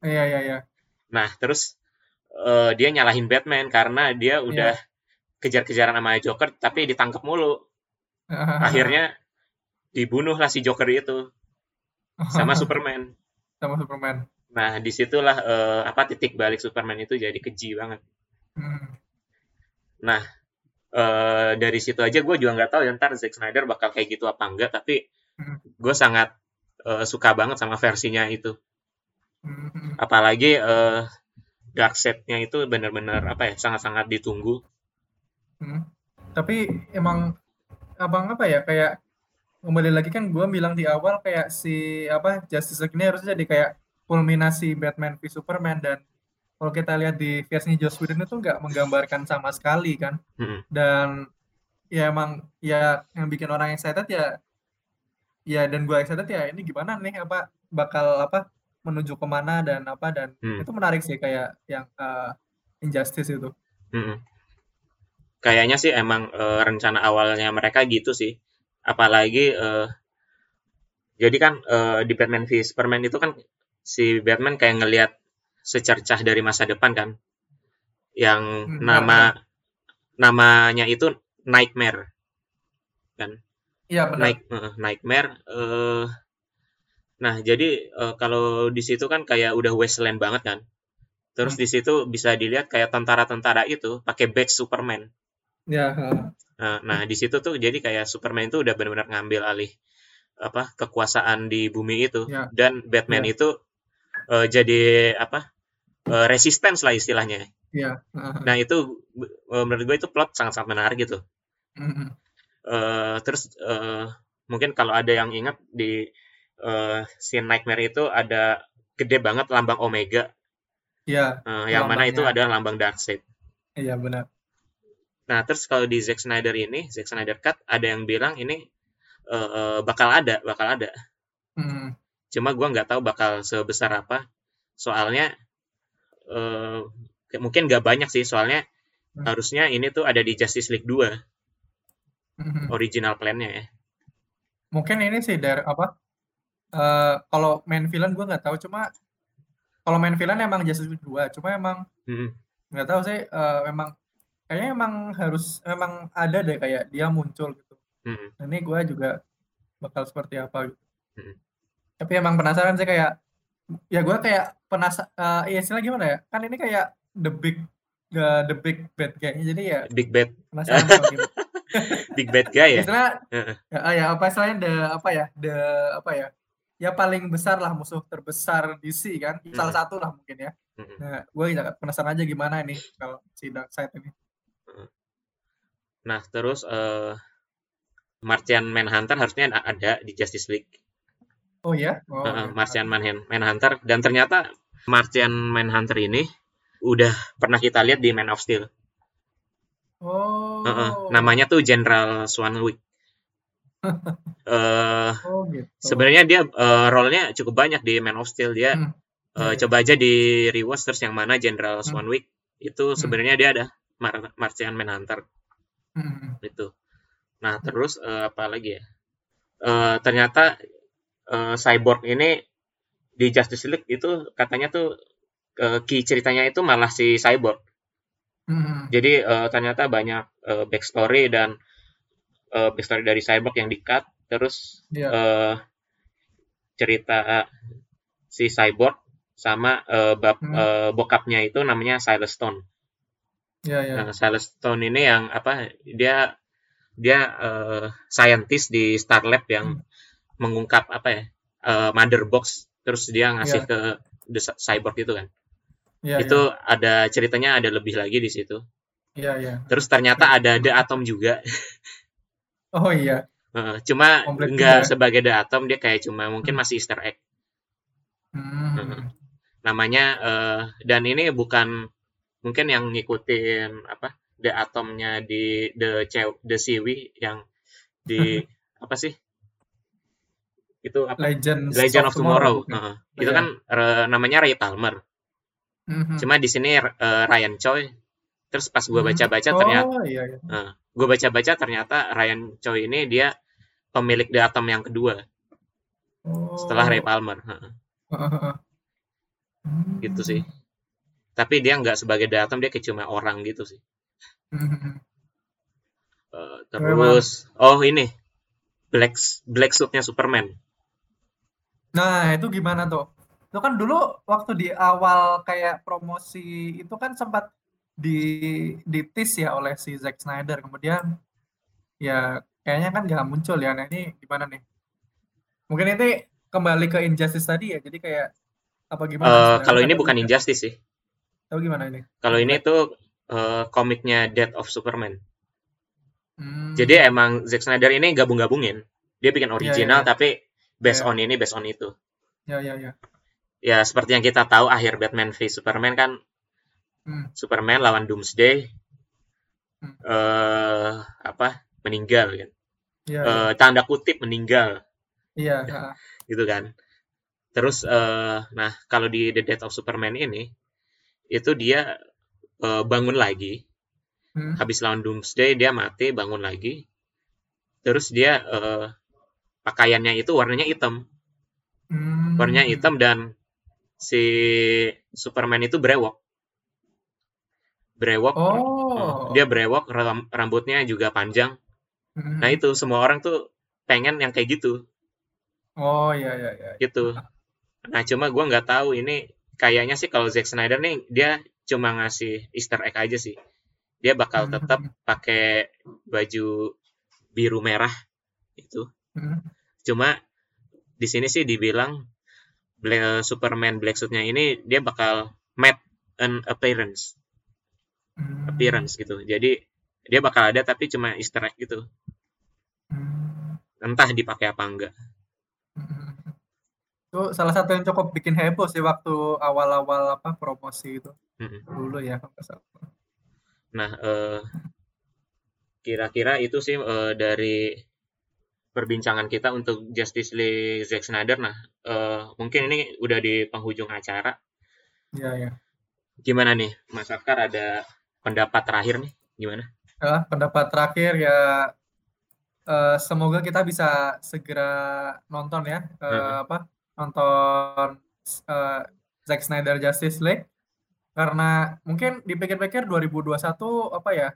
Iya iya iya. nah terus eh, dia nyalahin Batman karena dia Iya. udah kejar-kejaran sama Joker tapi ditangkap mulu akhirnya dibunuh lah si Joker itu sama Superman. sama Superman. Nah, di situlah eh, apa titik balik Superman itu jadi keji banget. Hmm. Nah, eh, dari situ aja gue juga nggak tahu ya ntar Zack Snyder bakal kayak gitu apa enggak, tapi Hmm. gue sangat eh, suka banget sama versinya itu. Hmm. Apalagi eh, dark nya itu benar-benar apa ya sangat-sangat ditunggu. Hmm. Tapi emang abang apa ya kayak kembali lagi kan gue bilang di awal kayak si apa Justice League ini harusnya jadi kayak kulminasi Batman v Superman dan kalau kita lihat di versinya Joss Whedon itu nggak menggambarkan sama sekali kan dan ya emang ya yang bikin orang excited ya ya dan gue excited ya ini gimana nih apa bakal apa menuju ke mana dan apa dan Hmm. itu menarik sih kayak yang eh, Injustice itu Mm-mm. Kayaknya sih emang eh, rencana awalnya mereka gitu sih. Apalagi eh, jadi kan eh, di Batman v Superman itu kan si Batman kayak ngelihat secercah dari masa depan kan yang Hmm, nama namanya itu Nightmare kan Iya benar. Night, eh, Nightmare eh nah jadi eh, kalau di situ kan kayak udah wasteland banget kan terus Hmm. di situ bisa dilihat kayak tentara-tentara itu pakai badge Superman Ya. Nah, nah, di situ tuh jadi kayak Superman itu udah benar-benar ngambil alih apa kekuasaan di bumi itu Ya. dan Batman Ya. itu eh, jadi apa eh, resistance lah istilahnya. Iya. ha. Nah itu eh, menurut gue itu plot sangat-sangat menarik gitu. Mm-mm. Eh, terus eh, mungkin kalau ada yang ingat di eh, scene Nightmare itu ada gede banget lambang Omega, Iya, eh, yang mana itu adalah lambang Darkseid. iya benar. Nah, terus kalau di Zack Snyder ini, Zack Snyder Cut, ada yang bilang ini eh, bakal ada, bakal ada. Mm. Cuma gua nggak tahu bakal sebesar apa. Soalnya eh, kayak mungkin nggak banyak sih, soalnya Hmm. harusnya ini tuh ada di Justice League 2, Mhm. original plan-nya ya. Mungkin ini sih dari apa? eh kalau main villain gue nggak tahu, cuma kalau main villain emang Justice League 2, cuma emang Mm-mm. nggak tahu sih eh, emang kayaknya emang harus emang ada deh kayak dia muncul gitu. Mm-mm. Nah, ini gue juga bakal seperti apa gitu. Mm. Tapi emang penasaran sih kayak ya gue kayak penasaran ya istilah gimana ya? Kan ini kayak the big the, the big bad guy jadi ya Big Bad, penasaran gimana. Big Bad Guy ya. Istilah Heeh. ya, ah, ya apa istilahnya the apa ya the apa ya ya paling besar lah musuh terbesar DC kan salah Mm. satu lah mungkin ya Mm-mm. nah gue penasaran aja gimana ini kalau si Darkseid ini Nah, terus eh Martian Manhunter harusnya ada di Justice League. oh ya oh, ya. Martian Manhun- Manhunter dan ternyata Martian Manhunter ini udah pernah kita lihat di Man of Steel. oh Heeh, namanya tuh General Swanwick. eh oh gitu sebenarnya dia eh, role-nya cukup banyak di Man of Steel. Dia Hmm. Iya. coba aja di rewatch terus yang mana General Hmm. Swanwick itu sebenarnya dia ada Mar Martian Manhunter Hmm. itu. Nah, terus eh, apa lagi ya? Eh, ternyata eh, Cyborg ini di Justice League itu katanya tuh eh, key ceritanya itu malah si Cyborg. Hmm. Jadi eh, ternyata banyak eh, backstory dan eh, backstory dari Cyborg yang di-cut terus Iya. eh, cerita si Cyborg sama eh, bab Hmm. eh, bokapnya itu namanya Silas Stone. Ya ya Nah, Silas Stone ini yang apa? Dia dia eh, scientist di Star Lab yang Hmm. mengungkap apa ya? eh, mother box terus dia ngasih Iya. ke the cyborg itu kan. ya itu ada ceritanya ada lebih lagi di situ. ya ya Terus ternyata ada The Atom juga. oh iya Eh, cuma Komplit nggak juga. sebagai The Atom dia kayak cuma mungkin Hmm. masih Easter egg Hmm. namanya eh, dan ini bukan mungkin yang ngikutin apa The Atomnya di The Cew- The Siwi yang di apa sih itu apa Legends Legend of Tomorrow, bukan? Heeh. itu Iya. kan eh, namanya Ray Palmer Mhm. cuma di sini eh, Ryan Choi terus pas gua Hmm. baca-baca oh, ternyata iya, iya. gue baca-baca ternyata Ryan Choi ini dia pemilik The Atom yang kedua Oh. setelah Ray Palmer Heeh. Hmm. gitu sih tapi dia nggak sebagai Atom dia kayak cuma orang gitu sih. Eh, terus oh ini black black suitnya Superman Nah, itu gimana tuh? Itu kan dulu waktu di awal kayak promosi itu kan sempat di di tease ya oleh si Zack Snyder. Kemudian ya kayaknya kan nggak muncul ya. Nah, ini gimana nih? Mungkin ini kembali ke Injustice tadi ya. Jadi kayak apa gimana? Eh, Snyder kalau ini bukan? Injustice sih Tahu gimana ini? kalau ini tuh eh, komiknya Death of Superman Hmm. jadi emang Zack Snyder ini gabung-gabungin dia bikin original iya. tapi based Iya. on ini based on itu Ya ya ya. ya seperti yang kita tahu akhir Batman v Superman kan Hmm. Superman lawan Doomsday Hmm. eh apa meninggal kan Ya, Eh, tanda kutip meninggal iya. gitu kan terus eh nah kalau di The Death of Superman ini itu dia eh, bangun lagi Hmm. habis lawan Doomsday dia mati bangun lagi terus dia eh, pakaiannya itu warnanya hitam Hmm. warnanya hitam dan si Superman itu brewok brewok Oh. dia brewok ram- rambutnya juga panjang Hmm. nah itu semua orang tuh pengen yang kayak gitu Oh iya iya iya. gitu nah cuma gua nggak tahu ini kayaknya sih kalau Zack Snyder nih dia cuma ngasih Easter egg aja sih dia bakal Hmm. tetap pakai baju biru merah itu Hmm. cuma di sini sih dibilang Superman Black Suit-nya ini dia bakal made an appearance Hmm. appearance gitu jadi dia bakal ada tapi cuma Easter egg gitu entah dipakai apa enggak. Itu salah satu yang cukup bikin heboh sih waktu awal-awal apa promosi itu Mm-mm. dulu ya. Nah, eh, kira-kira itu sih eh, dari perbincangan kita untuk Justice League Zack Snyder. Nah, eh, mungkin ini udah di penghujung acara. Iya ya. Gimana nih, Mas Afkar ada pendapat terakhir nih? Gimana? Ya, pendapat terakhir ya eh, semoga kita bisa segera nonton ya eh, Mm-mm. apa nonton eh, Zack Snyder Justice League karena mungkin dipikir-pikir 2021 apa ya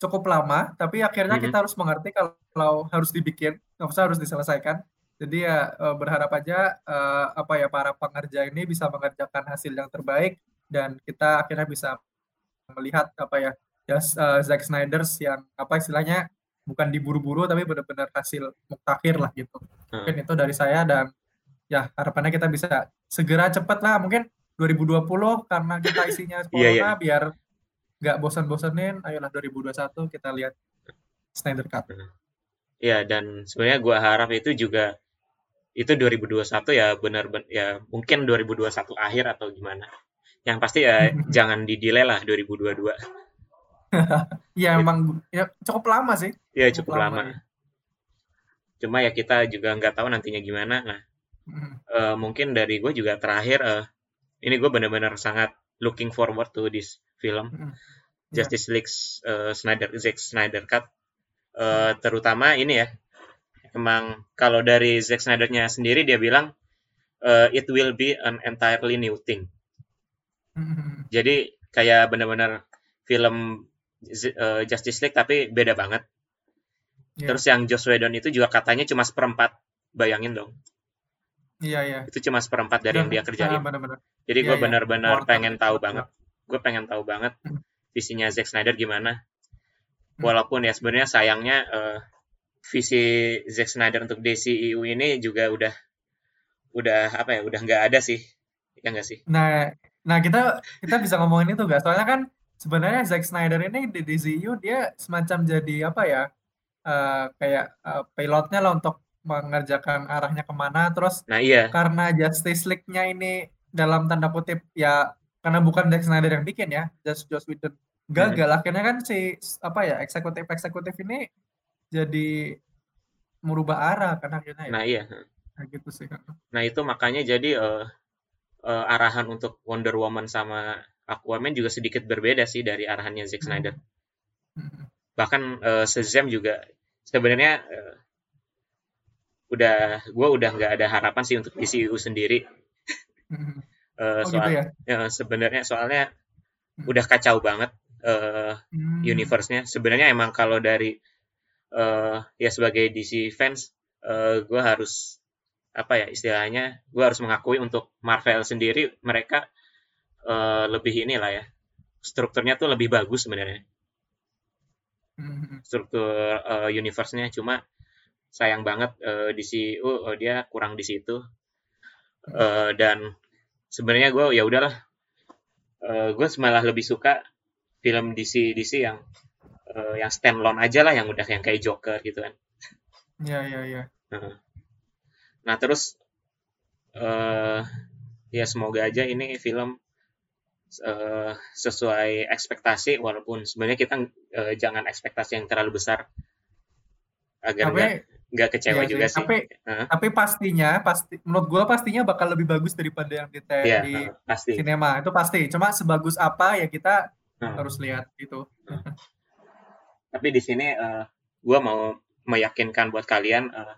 cukup lama tapi akhirnya Mhm. kita harus mengerti kalau harus dibikin nggak usah harus diselesaikan jadi ya eh, berharap aja eh, apa ya para pengerja ini bisa mengerjakan hasil yang terbaik dan kita akhirnya bisa melihat apa ya ya eh, Zack Snyder yang apa istilahnya bukan diburu-buru tapi benar-benar hasil mutakhir lah gitu. Mungkin itu dari saya dan ya harapannya kita bisa segera cepat lah mungkin 2020 karena kita isinya corona Iya, iya. biar nggak bosan-bosanin ayolah 2021 kita lihat Snyder Cut. Ya, dan sebenarnya gua harap itu juga itu 2021 ya benar ben- ya mungkin 2021 akhir atau gimana. Yang pasti ya jangan di-delay lah 2022. Ya emang ya, cukup lama sih. Ya Cukup cukup lama, lama. ya. Cuma ya kita juga nggak tahu nantinya gimana. Nah, Eh, mungkin dari gue juga terakhir eh, ini gue benar-benar sangat looking forward to this film. Mhm. Ya. Justice League eh, Snyder Zack Snyder Cut. Eh, terutama ini ya emang kalau dari Zack Snyder-nya sendiri dia bilang eh, it will be an entirely new thing. Jadi kayak benar-benar film eh, Justice League tapi beda banget. Iya. terus yang Joss Whedon itu juga katanya cuma seperempat bayangin dong Iya iya. itu cuma seperempat dari yang dia Ah, kerjain benar-benar. Jadi Iya, gue iya. benar-benar Worth pengen tahu banget. Gue pengen tahu banget Hmm. visinya Zack Snyder gimana. Hmm. Walaupun ya sebenarnya sayangnya eh, visi Zack Snyder untuk DCEU ini juga udah udah apa ya udah nggak ada sih ya nggak sih Nah, nah kita kita bisa ngomongin itu gak? Soalnya kan sebenarnya Zack Snyder ini di DCU dia semacam jadi apa ya? eh, kayak eh, pilotnya lah untuk mengerjakan arahnya ke mana. Terus nah iya karena Justice League-nya ini dalam tanda kutip ya karena bukan Zack Snyder yang bikin ya, Just Joss Whedon gagal. Akhirnya kan si apa ya eksekutif eksekutif ini jadi merubah arah kan akhirnya ya. nah iya Kayak gitu sih. nah itu makanya jadi eh, eh, arahan untuk Wonder Woman sama Aquaman juga sedikit berbeda sih dari arahannya Zack Snyder Hmm. bahkan eh, Shazam juga sebenarnya eh, udah gue udah nggak ada harapan sih untuk DCU sendiri. Eh, Oh soal gitu ya. ya, sebenarnya soalnya Hmm. udah kacau banget eh, Hmm. universe-nya sebenarnya emang kalau dari eh, ya sebagai DC fans gue harus apa ya istilahnya gue harus mengakui untuk Marvel sendiri mereka eh, lebih inilah ya strukturnya tuh lebih bagus sebenarnya Hmm. struktur eh, universe-nya cuma sayang banget eh, DCU oh, dia kurang di situ Eh, dan sebenarnya gue ya udahlah gue malah lebih suka film DC DC yang eh, yang standalone aja lah yang udah yang kayak Joker gitu kan Ya ya ya. Heeh. nah terus eh ya semoga aja ini film eh, sesuai ekspektasi walaupun sebenarnya kita eh, jangan ekspektasi yang terlalu besar agar Tapi nggak kecewa sih. juga sih. Tapi Heeh. tapi pastinya pasti menurut gua pastinya bakal lebih bagus daripada yang te- Iya, di heeh, pasti. sinema. Itu pasti. Cuma sebagus apa ya kita Heeh. harus lihat gitu. Tapi di sini eh, gua mau meyakinkan buat kalian uh,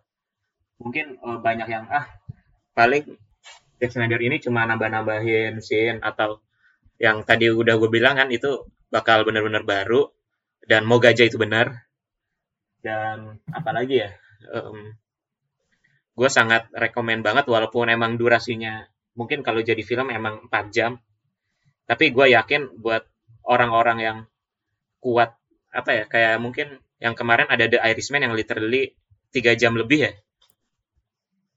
mungkin uh, banyak yang ah paling Zack Snyder ini cuma nambah-nambahin scene atau yang tadi udah gue bilang kan itu bakal benar-benar baru dan mau gajah itu benar dan apalagi ya um, gue sangat rekomend banget walaupun emang durasinya mungkin kalau jadi film emang 4 jam tapi gue yakin buat orang-orang yang kuat apa ya kayak mungkin yang kemarin ada The Irishman yang literally tiga jam lebih ya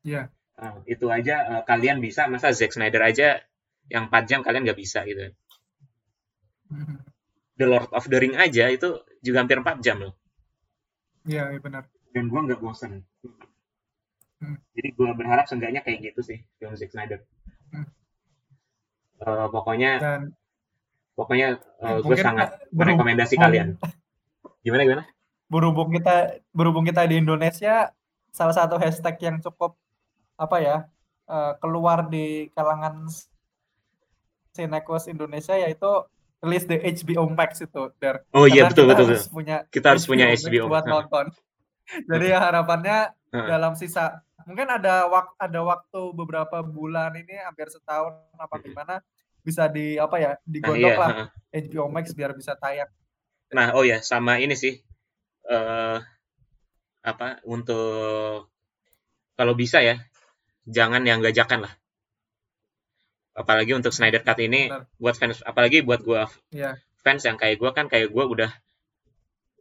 Iya. Nah, itu aja uh, kalian bisa masa Zack Snyder aja yang 4 jam kalian nggak bisa gitu Mhm. The Lord of the Ring aja itu juga hampir 4 jam loh Iya, iya benar. Dan gue nggak bosen Hmm. jadi gue berharap seenggaknya kayak gitu sih film Zack Snyder Hmm. Eh, pokoknya Dan pokoknya gue mungkin sangat berhubung- merekomendasi kalian gimana gimana berhubung kita berhubung kita di Indonesia salah satu hashtag yang cukup apa ya eh, keluar di kalangan Cinequest Indonesia yaitu rilis di HBO Max itu Der. oh iya betul kita betul, harus betul. punya kita harus punya HBO buat nonton. Jadi ya harapannya dalam sisa mungkin ada wak ada waktu beberapa bulan ini hampir setahun apa gimana bisa di apa ya nah digodok iya lah. HBO Max biar bisa tayang. Nah, oh ya, sama ini sih. eh apa untuk kalau bisa ya, jangan yang gajakan lah. Apalagi untuk Snyder Cut ini Benar. buat fans, apalagi buat gua Iya. fans yang kayak gua kan kayak gua udah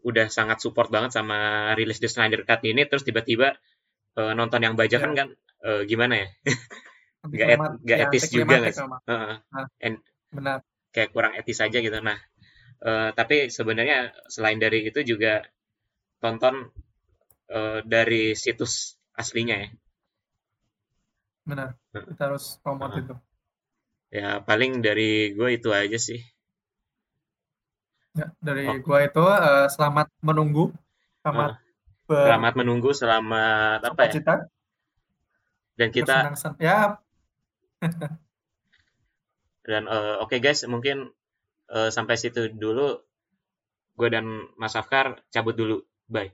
udah sangat support banget sama rilis The Snyder Cut ini terus tiba-tiba eh, nonton yang bajakan Iya. kan eh, gimana ya? Nggak et- Antiklimat- nggak ya, etis juga antiklimatik nggak sih? Heeh. Nah. And Benar. kayak kurang etis aja gitu. Nah, eh, tapi sebenarnya selain dari itu juga tonton eh, dari situs aslinya ya. Benar. Kita harus promote Heeh. itu. Ya paling dari gue itu aja sih. Ya, dari Oh. gua itu eh, selamat menunggu, selamat ber- Selamat menunggu, selamat apa ya? bercita, Dan kita. Ya, dan eh, oke guys, mungkin eh, sampai situ dulu. Gue dan Mas Afkar cabut dulu. Bye.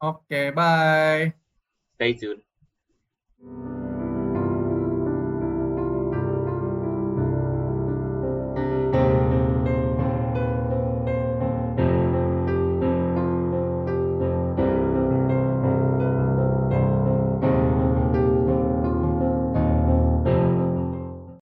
oke, bye. Stay tune.